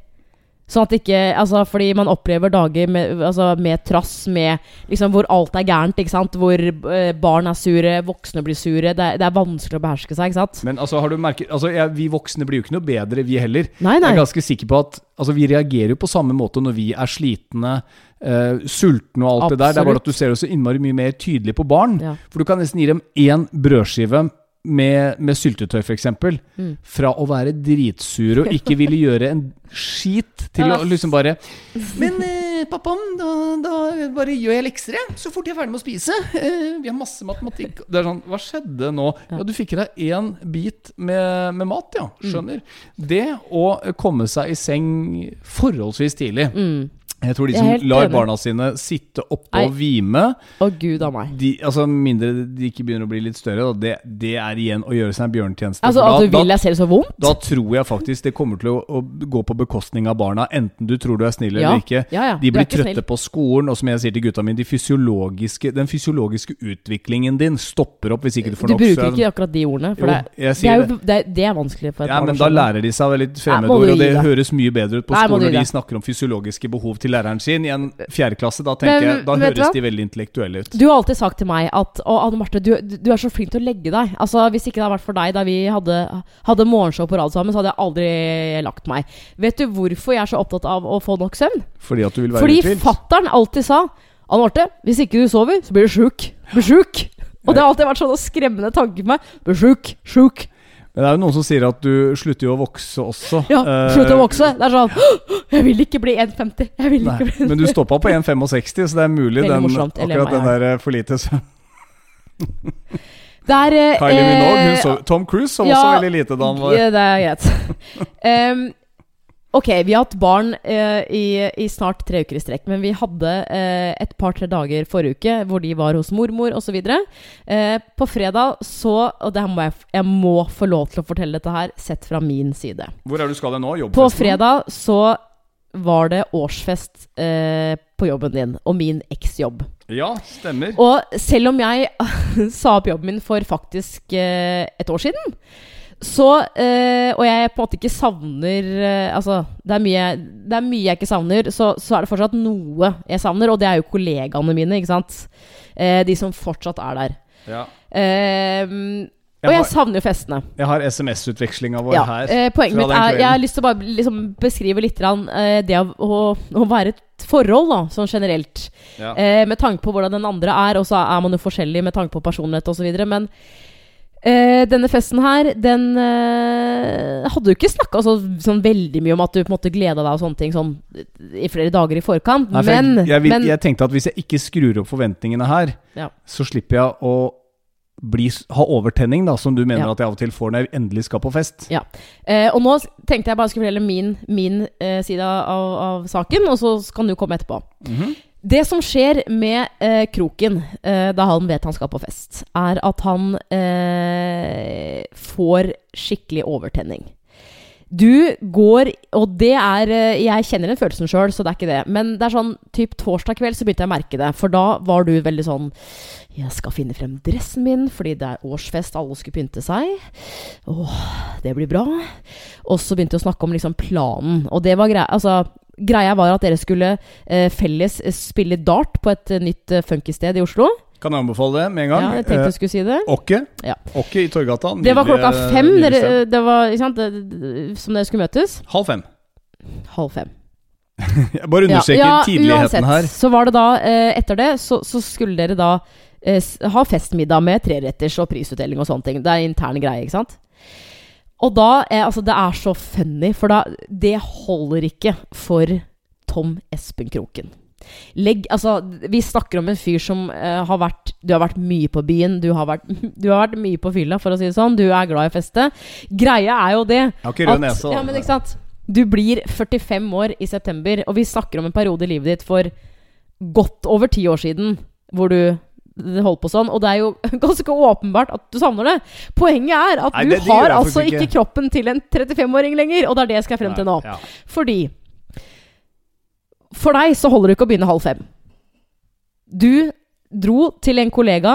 Sånn at ikke Altså, fordi man opplever dager med, altså, med trass, med liksom hvor alt er gærent, ikke sant? Hvor eh, barn er sure, voksne blir sure. Det er, det er vanskelig å beherske seg, ikke sant? Men altså, har du merket altså, jeg, Vi voksne blir jo ikke noe bedre, vi heller. Nei, Jeg er ganske sikker på at altså, vi reagerer jo på samme måte når vi er slitne, eh, sultne og alt det der. Det er bare at du ser det så innmari mye mer tydelig på barn. Ja. For du kan nesten gi dem én brødskive med, med syltetøy, f.eks. Mm. Fra å være dritsure og ikke ville gjøre en skit, til å liksom bare Men eh, pappa, da, da bare gjør jeg lekser, jeg. Så fort jeg er ferdig med å spise. Eh, vi har masse matematikk. Det er sånn, Hva skjedde nå? Ja, du fikk i deg én bit med, med mat, ja. Mm. Det å komme seg i seng forholdsvis tidlig. Mm. Jeg tror de som lar barna sine sitte oppe og hvime Å, gud av meg. de, altså Mindre de ikke begynner å bli litt større, da, det, det er igjen å gjøre seg en bjørnetjeneste. Altså At da, du vil da, deg selv så vondt? da tror jeg faktisk det kommer til å, å gå på bekostning av barna, enten du tror du er snill Ja. eller ikke. Ja, ja. De blir ikke trøtte snill. på skolen, og som jeg sier til gutta mine, de fysiologiske, den fysiologiske utviklingen din stopper opp hvis ikke du får nok Du bruker ikke akkurat de ordene. For Jo, det, er jo, det, er- det er vanskelig for et Ja, barn men da lærer de seg litt fremmedord, og det høres mye bedre ut på skolen når de snakker om fysiologiske behov til læreren sin. I en fjerde klasse, da tenker Men jeg, da høres de veldig intellektuelle ut. Du har alltid sagt til meg at Å, Anne Marte, du, du er så flink til å legge deg. Altså, Hvis ikke det hadde vært for deg da vi hadde, hadde morgenshow på rad sammen, så hadde jeg aldri lagt meg. Vet du hvorfor jeg er så opptatt av å få nok søvn? Fordi at du vil være Fordi uthvilt. fattern alltid sa Anne Marte, hvis ikke du sover, så blir du sjuk. Blir sjuk. Og det har alltid vært sånne skremmende tanker på meg. Blir sjuk, sjuk. Men det er jo noen som sier at du slutter jo å vokse også. Ja, slutter å vokse. Det er sånn Jeg vil ikke bli 1,50. Jeg vil Nei, ikke bli men du [laughs] stoppa på 1,65, så det er mulig den, morsomt. Akkurat den der eh, for lite søvn. Er eh, Kylie Minogue, eh, Tom Cruise sov ja, også veldig lite da han var Ja, det er greit. [laughs] Em, ok, vi har hatt barn eh, i, i snart tre uker i strekk, men vi hadde eh, et par-tre dager forrige uke hvor de var hos mormor osv. Eh, på fredag så Og må jeg, jeg må få lov til å fortelle dette her, sett fra min side. Hvor er du skal nå? nå? På fredag så var det årsfest eh, på jobben din, og min eksjobb. Ja, stemmer. Og selv om jeg [laughs] sa opp jobben min for faktisk eh, et år siden, så eh, Og jeg på en måte ikke savner eh, Altså, det er, mye, det er mye jeg ikke savner, så, så er det fortsatt noe jeg savner, og det er jo kollegaene mine, ikke sant? Eh, de som fortsatt er der. Ja. Eh, og Jeg jeg savner jo festene. jeg har SMS-utvekslinga vår Ja, her. eh, poenget mitt er Jeg har lyst til å bare liksom beskrive litt eh, det å, å, å være et forhold, da, sånn generelt. Ja. Eh, med tanke på hvordan den andre er, og så er man jo forskjellig med tanke på personlighet osv. Men eh, denne festen her, den eh, hadde jo ikke snakka så, sånn veldig mye om at du på en måte gleda deg og sånne ting sånn i flere dager i forkant. Nei, for men, jeg, jeg, vil, men jeg tenkte at hvis jeg ikke skrur opp forventningene her, Ja. så slipper jeg å bli, ha overtenning, da, som du mener Ja. at jeg av og til får når jeg endelig skal på fest. eh, Og nå tenkte jeg bare skulle fortelle min, min eh, side av, av saken, og så kan du komme etterpå. Mhm. Det som skjer med eh, Kroken eh, da han vet han skal på fest, er at han eh, får skikkelig overtenning. Du går Og det er eh, Jeg kjenner den følelsen sjøl, så det er ikke det. Men det er sånn typ torsdag kveld så begynte jeg å merke det. For da var du veldig sånn Jeg skal finne frem dressen min, fordi det er årsfest, alle skulle pynte seg. Åh, det blir bra. Og så begynte vi å snakke om liksom planen. Og det var greia Altså, greia var at dere skulle eh, felles eh, spille dart på et eh, nytt eh, funkysted i Oslo. Kan jeg anbefale det med en gang? Ja, jeg tenkte Eh, jeg skulle si det. Åkke. Ja. Åkke i Torgata. Det var klokka fem dere, det var, ikke sant, det, som dere skulle møtes. Halv fem. Halv fem. [laughs] Jeg bare understreker Ja, ja, tidligheten uansett, her. Så var det da, eh, etter det, så, så skulle dere da eh, ha festmiddag med treretters og prisutdeling og sånne ting. Det er interne greier, ikke sant? Og da er, Altså, det er så funny, for da Det holder ikke for Tom Espen Kroken. Legg Altså, vi snakker om en fyr som uh, har vært Du har vært mye på byen, du har vært, [laughs] du har vært mye på fylla, for å si det sånn. Du er glad i å feste. Greia er jo det Jeg har ikke rød nese. da. ja, men ikke sant? Du blir 45 år i september, og vi snakker om en periode i livet ditt for godt over ti år siden hvor du holdt på sånn, og det er jo [laughs] ganske åpenbart at du savner det. Poenget er at Nei, du det- det har altså ikke. ikke. kroppen til en 35-åring lenger, og det er det jeg skal frem til nå. Ja. Fordi For deg så holder det ikke å begynne halv fem. Du dro til en kollega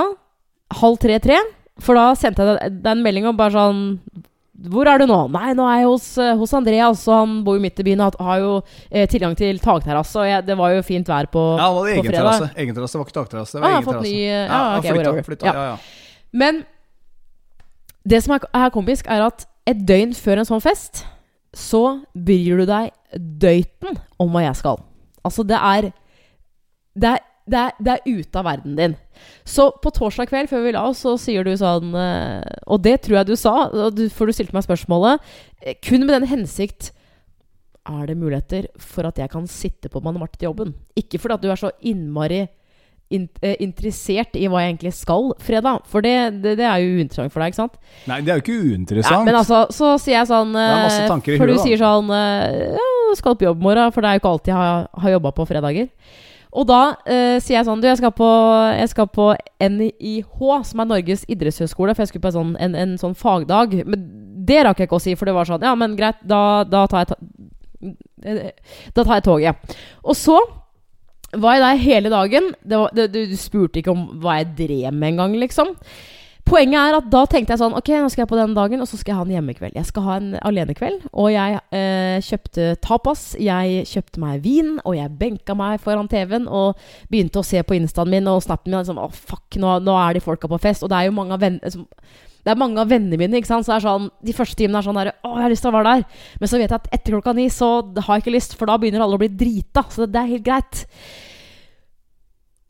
halv tre-tre, for da sendte jeg deg en melding om bare sånn hvor er du nå? Nei, nå er jeg hos, eh, hos Andreas, og han bor jo midt i byen og har jo eh, tilgang til takterrasse. Og jeg, det var jo fint vær på, Ja, han hadde på egen fredag. terrasse. Egen terrasse, det var ikke takterrasse. Det var Ah, egen terrasse. eh, ja, okay, han ok, flytta, flytta, Ja. ja, ja. Men det som er, er komisk, er at et døgn før en sånn fest, så bryr du deg døyten om hva jeg skal. Altså, det er Det er, det er, det er ute av verden din. Så på torsdag kveld før vi la oss, så sier du sånn eh, Og det tror jeg du sa, for du stilte meg spørsmålet, eh, kun med den hensikt Er det muligheter for at jeg kan sitte på Manne Marte til jobben? Ikke fordi at du er så innmari in, eh, interessert i hva jeg egentlig skal fredag. For det, det, det er jo uinteressant for deg, ikke sant? Nei, det er jo ikke Ja, uinteressant. men altså, så sier jeg sånn er masse eh, tanker i For huet, du sier sånn Ja, skal på jobb i morgen, for det er jo ikke alltid jeg har, har jobba på fredager. Og da eh, sier jeg sånn Du, jeg skal på, jeg skal på NIH, som er Norges idrettshøgskole, for jeg skulle på sånn, en, en sånn fagdag. Men det rakk jeg ikke å si, for det var sånn Ja, men greit, da, da tar jeg ta, eh, Da tar jeg toget. Og så var jeg der hele dagen. Var, du, du spurte ikke om hva jeg drev med engang, liksom. Poenget er at da tenkte jeg sånn Ok, nå skal jeg på den dagen, og så skal jeg ha en hjemmekveld. Jeg skal ha en alenekveld. Og jeg eh, kjøpte tapas, jeg kjøpte meg vin, og jeg benka meg foran TV-en og begynte å se på instaen min og snappen min. Liksom, å fuck, nå, nå er de folka på fest. Og det er jo mange av vennene liksom, det er mange av vennene mine. ikke sant? Så det er sånn, De første timene er sånn der, Å, jeg har lyst til å være der. Men så vet jeg at etter klokka ni så har jeg ikke lyst, for da begynner alle å bli drita. Så det er helt greit.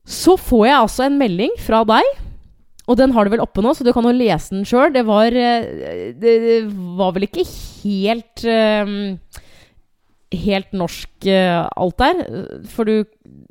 Så får jeg altså en melding fra deg. Og den har du vel oppe nå, så du kan jo lese den sjøl. Det var eh, Det var vel ikke helt eh, Helt norsk eh, alt der. For du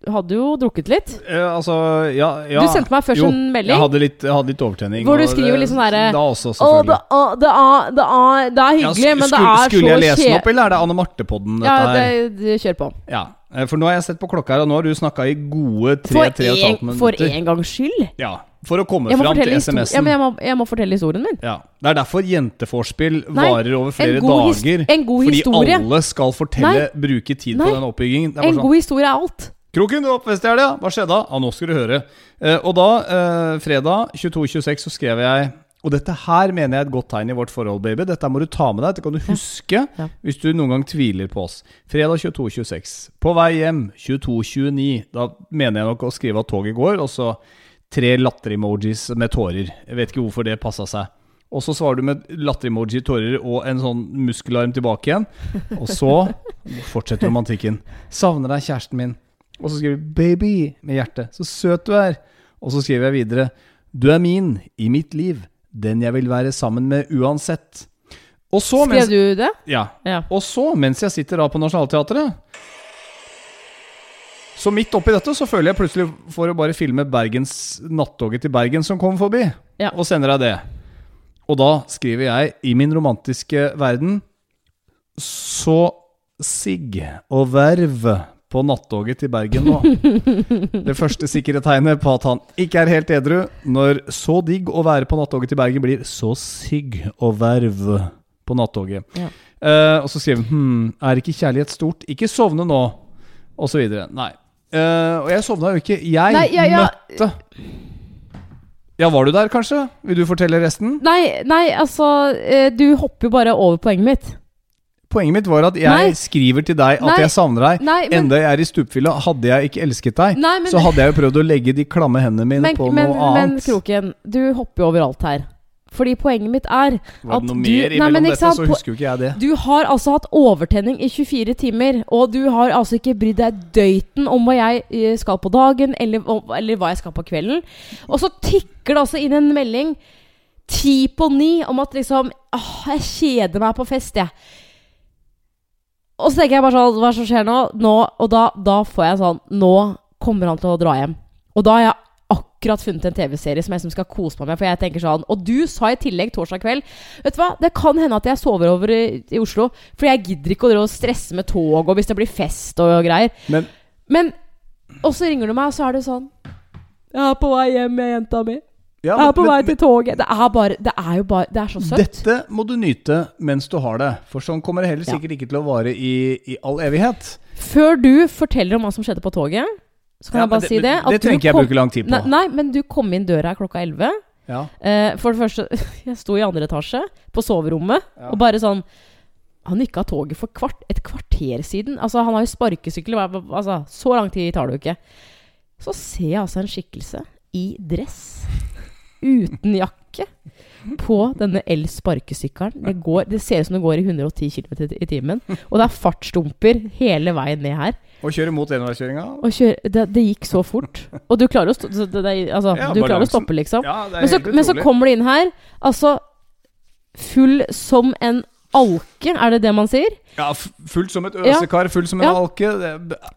hadde jo drukket litt. Eh, altså, ja, ja. Du sendte meg først Jo, en melding. Jeg hadde litt, jeg hadde litt overtenning. Hvor du skriver litt sånn derre, det, er- det, er, det, er, det er Ja, hyggelig, sk- men det skulle, kjedelig. skulle jeg lese den opp, eller er det Anne Marte-podden? Ja, det, det, kjør på. Ja, for nå har jeg sett på klokka her, og nå har du snakka i gode For tre-tre og et halvt minutter. for en gangs skyld. Ja, for å komme fram til SMS-en. ja, men jeg, må, jeg må fortelle historien min. Ja, Det er derfor jenteforspill Nei, varer over flere dager. en god fordi alle skal fortelle, bruke tid Nei. på den oppbyggingen. En sånn, god historie er alt. Kroken, du var på fest i helga. Hva skjedde da? Ja, nå skal du høre. Eh, og da, eh, fredag 22.26, så skrev jeg Og dette her mener jeg er et godt tegn i vårt forhold, baby. Dette må du ta med deg. Dette kan du huske Ja. hvis du noen gang tviler på oss. Fredag 22.26. På vei hjem 22.29. Da mener jeg nok å skrive at toget går, og så tre latter-emojis med tårer. Jeg vet ikke hvorfor det passa seg. Og så svarer du med latter-emoji, tårer og en sånn muskelarm tilbake igjen. Og så fortsetter romantikken. Savner deg, kjæresten min. Og så skriver du 'baby' med hjertet. Så søt du er. Og så skriver jeg videre 'Du er min, i mitt liv. Den jeg vil være sammen med uansett'. Og så, mens, Skrev du det? ja, Ja. og så, mens jeg sitter da på Nationaltheatret Så midt oppi dette så føler jeg plutselig for å bare filme Bergens nattoget til Bergen som kommer forbi, Ja. og sender deg det. Og da skriver jeg i min romantiske verden Så sigg og verv på nattoget til Bergen nå. [laughs] Det første sikre tegnet på at han ikke er helt edru, når så digg å være på nattoget til Bergen blir så sigg og verv på nattoget. Ja. Uh, og så skriver han hm, er ikke kjærlighet stort? Ikke sovne nå. Og så videre. Nei. Eh, og jeg sovna jo ikke. Jeg Nei, ja, ja. møtte Ja, var du der, kanskje? Vil du fortelle resten? Nei, nei, altså eh, Du hopper jo bare over poenget mitt. Poenget mitt var at jeg Nei. skriver til deg at Nei. jeg savner deg. Nei, men, Enda jeg er i stupfylla. Hadde jeg ikke elsket deg, men, så hadde jeg jo prøvd å legge de klamme hendene mine men, på noe noe men annet. Kroken, du hopper jo overalt her. Fordi poenget mitt er Var at det noe du- Nei, men dette, så husker jo ikke jeg det. Du har altså hatt overtenning i 24 timer, og du har altså ikke brydd deg døyten om hva jeg eh, skal på dagen, eller, eller hva jeg skal på kvelden. Og så tikker det altså inn en melding ti på ni om at liksom Åh, jeg kjeder meg på fest, jeg. Og så tenker jeg bare sånn Hva som skjer nå? nå og da, da får jeg sånn Nå kommer han til å dra hjem. Og da har jeg akkurat funnet en TV-serie som jeg som skal kose meg med. For jeg tenker sånn Og du sa i tillegg torsdag kveld Vet du hva, det kan hende at jeg sover over i, i Oslo. For jeg gidder ikke å stresse med tog og hvis det blir fest og greier. Men Men Og så ringer du meg, og så er det sånn Jeg er på vei hjem med jenta mi. ja, Jeg er på men- vei til toget. Det er bare Det er jo bare Det er så søtt. Dette må du nyte mens du har det, for sånn kommer det heller Ja. sikkert ikke til å vare i, i all evighet. Før du forteller om hva som skjedde på toget, så kan Ja, jeg bare bare si det. Det, det trenger ikke jeg kom- bruke lang tid på. Nei, nei, men du kom inn døra klokka 11. Ja. Uh, for det første, [laughs] jeg sto i andre etasje, på soverommet, Ja. og bare sånn Han nikka toget for kvart, et kvarter siden. Altså, han har jo sparkesykkel. Altså, så lang tid tar det jo ikke. Så ser jeg altså en skikkelse i dress, uten jakke, på denne el-sparkesykkelen. Det, går- det ser ut som det går i 110 km i timen. Og det er fartsdumper hele veien ned her. Og kjøre mot enveiskjøringa. Det, det gikk så fort. Og du klarer å, sto, det, altså, Ja, du klarer å stoppe, liksom. Ja, Men så, men så kommer det inn her, altså full som en alke, er det det man sier? Ja, fullt som et Ja. øsekar, fullt som en Ja. alke.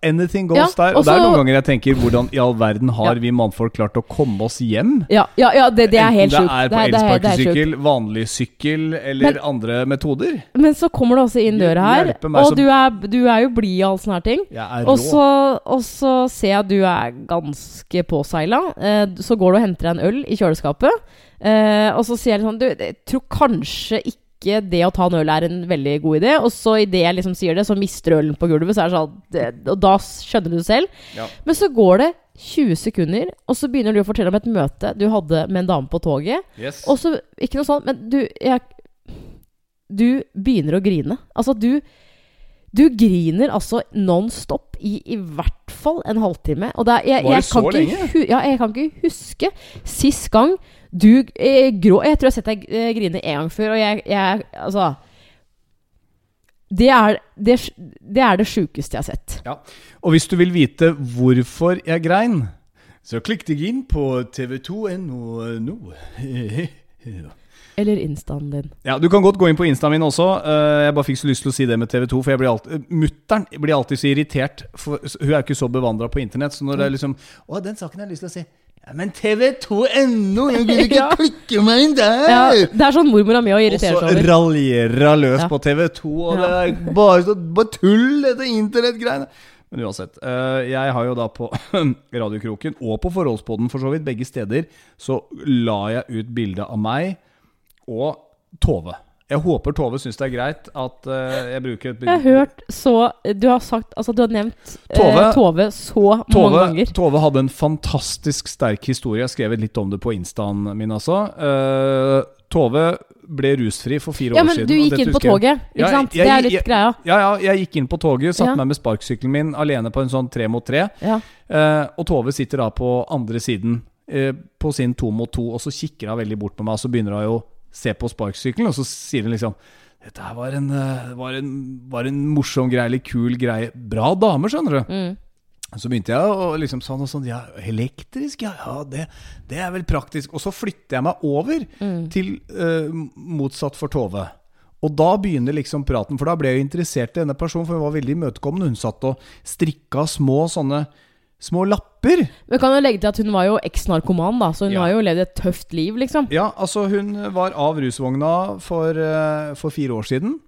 Anything goes Ja, der. Og det er noen ganger jeg tenker hvordan i all verden har vi mannfolk klart å komme oss hjem? Ja, ja, ja det, det er helt sjukt. Enten det er på elsparkesykkel, vanlig sykkel eller Men- andre metoder. Men så kommer det også inn døra her, og du er, du er jo blid og all sånne her ting. Og så, og så ser jeg at du er ganske påseila. Eh, så går du og henter deg en øl i kjøleskapet. Eh, og så sier jeg sånn Du, jeg tror kanskje ikke det å ta en øl er en veldig god idé. Og så idet jeg liksom sier det, så mister du ølen på gulvet. Så er det sånn Og da skjønner du det selv. Ja. Men så går det 20 sekunder, og så begynner du å fortelle om et møte du hadde med en dame på toget. Yes. Og så Ikke noe sånt, men du jeg, Du begynner å grine. Altså, du Du griner altså non stop i i hvert fall en halvtime. Og det er, jeg, Var det jeg, kan så ikke lenge? hu, ja, jeg kan ikke huske sist gang du eh, grå Jeg tror jeg har sett deg eh, grine en gang før, og jeg, jeg Altså det er det, det er det sjukeste jeg har sett. Ja. Og hvis du vil vite hvorfor jeg grein, så klikk deg inn på tv2.no nå. Eller instaen din. Ja, Du kan godt gå inn på instaen min også. Eh, jeg bare fikk så lyst til å si det med TV2. For jeg blir alltid Mutter'n blir alltid så irritert, for hun er ikke så bevandra på internett. Så når det er liksom Å, den saken har jeg lyst til å se. Ja, men TV2.no! Jeg vil ikke [laughs] Ja. klikke meg inn der! Ja, det er sånn mormora mi òg irriterer seg over. Og så raljerer hun løs Ja. på TV2, og det er bare, så, bare tull, dette internettgreiene. Men uansett. eh, jeg har jo da på [laughs] Radiokroken, og på Forholdspodden for så vidt, begge steder, så la jeg ut bilde av meg og Tove. Jeg håper Tove syns det er greit at uh, jeg bruker et Jeg har hørt så Du har sagt Altså, du har nevnt Tove, uh, Tove så mange ganger. Tove hadde en fantastisk sterk historie. Jeg har skrevet litt om det på instaen min, altså. Uh, Tove ble rusfri for fire Ja, år men du gikk inn på toget, ikke Ja, sant? jeg- det er jeg- litt greia. Ja, ja, jeg gikk inn på toget, satte Ja. meg med sparkesykkelen min alene på en sånn tre mot tre. Ja. Eh, og Tove sitter da på andre siden eh, på sin to mot to, og så kikker hun veldig bort på meg, og så begynner hun jo se på sparkesykkelen, og så sier hun liksom dette her var en, eh, var, en, var en morsom greie, eller kul greie. Bra dame, skjønner du. Mm. Så begynte jeg å liksom sånn og sånn Ja, elektrisk, ja, ja det, det er vel praktisk. Og så flytter jeg meg over Mm. til uh, motsatt for Tove. Og da begynner liksom praten, for da ble jeg interessert i denne personen, for hun var veldig imøtekommende. Hun satt og strikka små sånne små lapper. Men kan jo legge til at hun var jo eks-narkoman, da, så hun Ja. har jo levd et tøft liv, liksom. Ja, altså hun var av rusvogna for, eh, for fire år siden.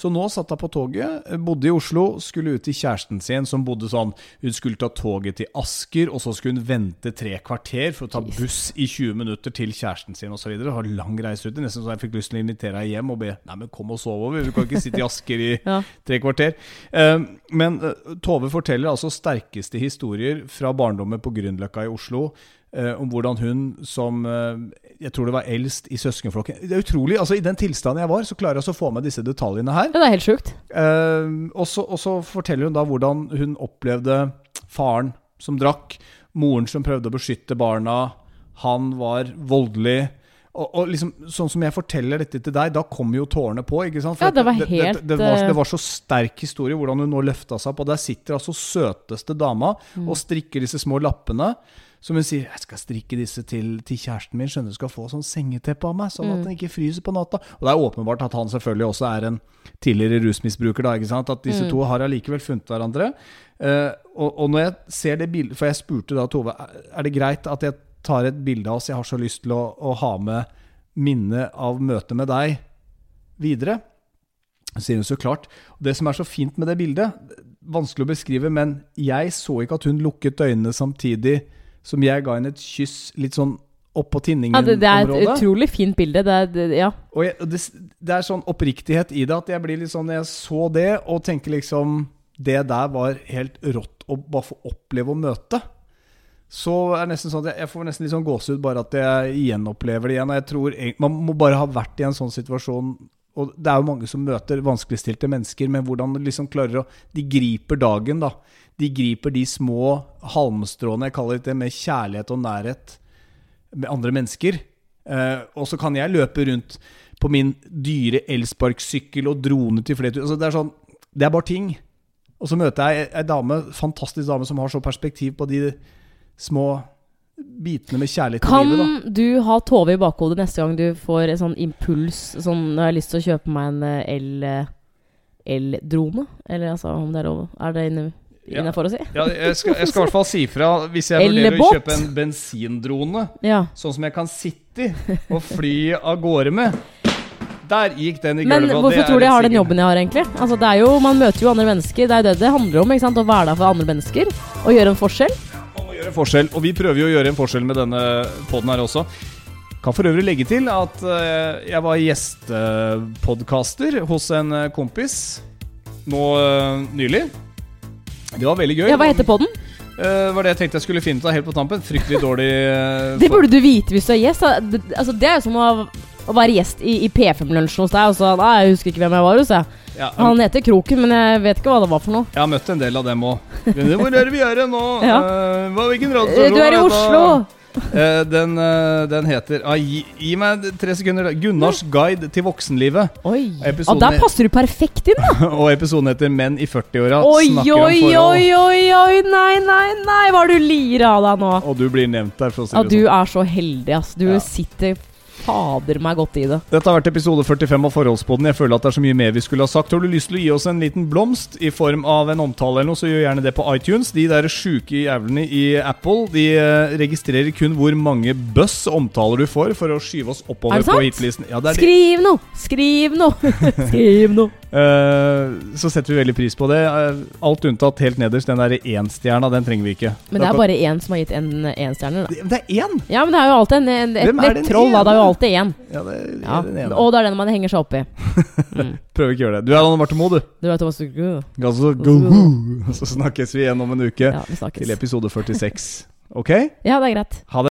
Så nå satt hun på toget, bodde i Oslo, skulle ut til kjæresten sin, som bodde sånn Hun skulle ta toget til Asker, og så skulle hun vente tre kvarter for å ta buss i 20 minutter til kjæresten sin osv. Har lang reiserute. Nesten så jeg fikk lyst til å invitere henne hjem og be Nei, men kom og sov over. Du kan ikke sitte i Asker i [laughs] tre kvarter. Eh, Men eh, Tove forteller altså sterkeste historier fra barndommen på Grünerløkka i Oslo. Eh, om hvordan hun som eh, Jeg tror det var eldst i søskenflokken Det er utrolig. altså I den tilstanden jeg var, så klarer jeg altså å få med disse detaljene her. Det er helt sjukt. Eh, og, så, forteller hun da hvordan hun opplevde faren som drakk, moren som prøvde å beskytte barna, han var voldelig. Og, og liksom, sånn som jeg forteller dette til deg, da kommer jo tårene på. ikke sant? For Ja, det var helt, det, det, det, var, det var så sterk historie hvordan hun nå løfta seg opp. Og der sitter altså søteste dama Mm. og strikker disse små lappene. Som hun sier 'Jeg skal strikke disse til, til kjæresten min, skjønner du, skal få sånn sengeteppe av meg', sånn Mm. at den ikke fryser på natta. Og det er åpenbart at han selvfølgelig også er en tidligere rusmisbruker, da, ikke sant? At disse Mm. to har allikevel funnet hverandre. Uh, og, og når jeg ser det bildet For jeg spurte da Tove "Er- er det greit at jeg tar et bilde av oss, jeg har så lyst til å, å ha med minnet av møtet med deg videre. Sier hun så klart. Det som er så fint med det bildet, vanskelig å beskrive, men jeg så ikke at hun lukket øynene samtidig som jeg ga henne et kyss litt sånn oppå Ja, det, det er et utrolig fint bilde. Det er, det, ja. Og jeg, det, det er sånn oppriktighet i det at jeg blir litt sånn Jeg så det og tenker liksom Det der var helt rått å bare få oppleve å møte. så er det nesten sånn at jeg, jeg får nesten litt sånn gåsehud bare at jeg gjenopplever det igjen. Og jeg tror Man må bare ha vært i en sånn situasjon. Og det er jo mange som møter vanskeligstilte mennesker, men hvordan liksom klarer å De griper dagen, da. De griper de små halmstråene, jeg kaller det, med kjærlighet og nærhet med andre mennesker. Eh, og så kan jeg løpe rundt på min dyre elsparkesykkel og drone til flere altså, Det er sånn Det er bare ting. Og så møter jeg ei dame, fantastisk dame som har så perspektiv på de små bitene med kjærlighet Kan livet. Kan du ha Tove i bakhodet neste gang du får en sånn impuls Sånn, nå har jeg lyst til å kjøpe meg en eh, el... eh, El-drone? Eller altså, om det er lov Er det inne- Ja. innafor å si? Ja, jeg skal, jeg skal i hvert fall si fra hvis jeg vurderer å kjøpe en bensindrone, Ja. sånn som jeg kan sitte i og fly av gårde med. Der gikk den i gulvet. Men hvorfor tror du jeg har den jobben jeg har, egentlig? Altså, det er jo, Man møter jo andre mennesker. Det er det det handler om. ikke sant? Å være der for andre mennesker. Og gjøre en forskjell. Man må gjøre en forskjell, og vi prøver jo å gjøre en forskjell med denne poden her også. Kan for øvrig legge til at eh, jeg var gjestepodkaster hos en eh, kompis nå eh, nylig. Det var veldig gøy. Ja, Hva heter podden? Uh, var det jeg tenkte jeg skulle finne ut av helt på tampen. Fryktelig dårlig uh, Det burde du vite hvis du er gjest. Det, altså, det er jo som å, å være gjest i, i P5-lunsjen hos deg. Og så, nei, jeg husker ikke hvem jeg var hos. Jeg. ja, Han heter Kroken, men jeg vet ikke hva det var for noe. Jeg har møtt en del av dem òg. Hvor er det vi er nå? [laughs] Ja. uh, hva, hvilken er det? Du er i Oslo! Oslo! Eh, den, uh, den heter ah, gi, gi meg tre sekunder. Gunnars guide til voksenlivet. Oi. Episoden ah, der er- passer du perfekt inn, da! [laughs] Og episoden heter Menn i 40-åra. Oi, om oi, forhold. oi, oi, oi! Nei, nei, nei! Hva er du lirer av deg nå? Og du blir nevnt der, for å si det du sånn. er så heldig, ass. Du Ja. sitter fader meg godt i det. Dette har vært episode 45 av forholdspoden Jeg føler at det er så mye mer vi skulle ha sagt. Har du lyst til å gi oss en liten blomst i form av en omtale eller noe, så gjør gjerne det på iTunes. De der sjuke jævlene i Apple De eh, registrerer kun hvor mange buzz omtaler du får for å skyve oss Er oppover på hitlisten. Ja, det. Skriv noe! Skriv noe! [laughs] Skriv noe! Eh, så setter vi veldig pris på det. Eh, alt unntatt helt nederst. Den der énstjerna, den trenger vi ikke. Men det er bare én som har gitt en énstjerne, da. Det det er én! Ja, men det er jo alltid en, en, et nettroll, da. Det er jo alltid én. Ja, det Ja. den. Og det er den man henger seg opp i. [laughs] Mm. Prøver ikke å gjøre det. Du er Anne Marte Moe, du. Du er Thomas Altså. [laughs] Så snakkes vi igjen om en uke Ja, vi til episode 46. [laughs] Ok? Ja, det er greit. Ha det.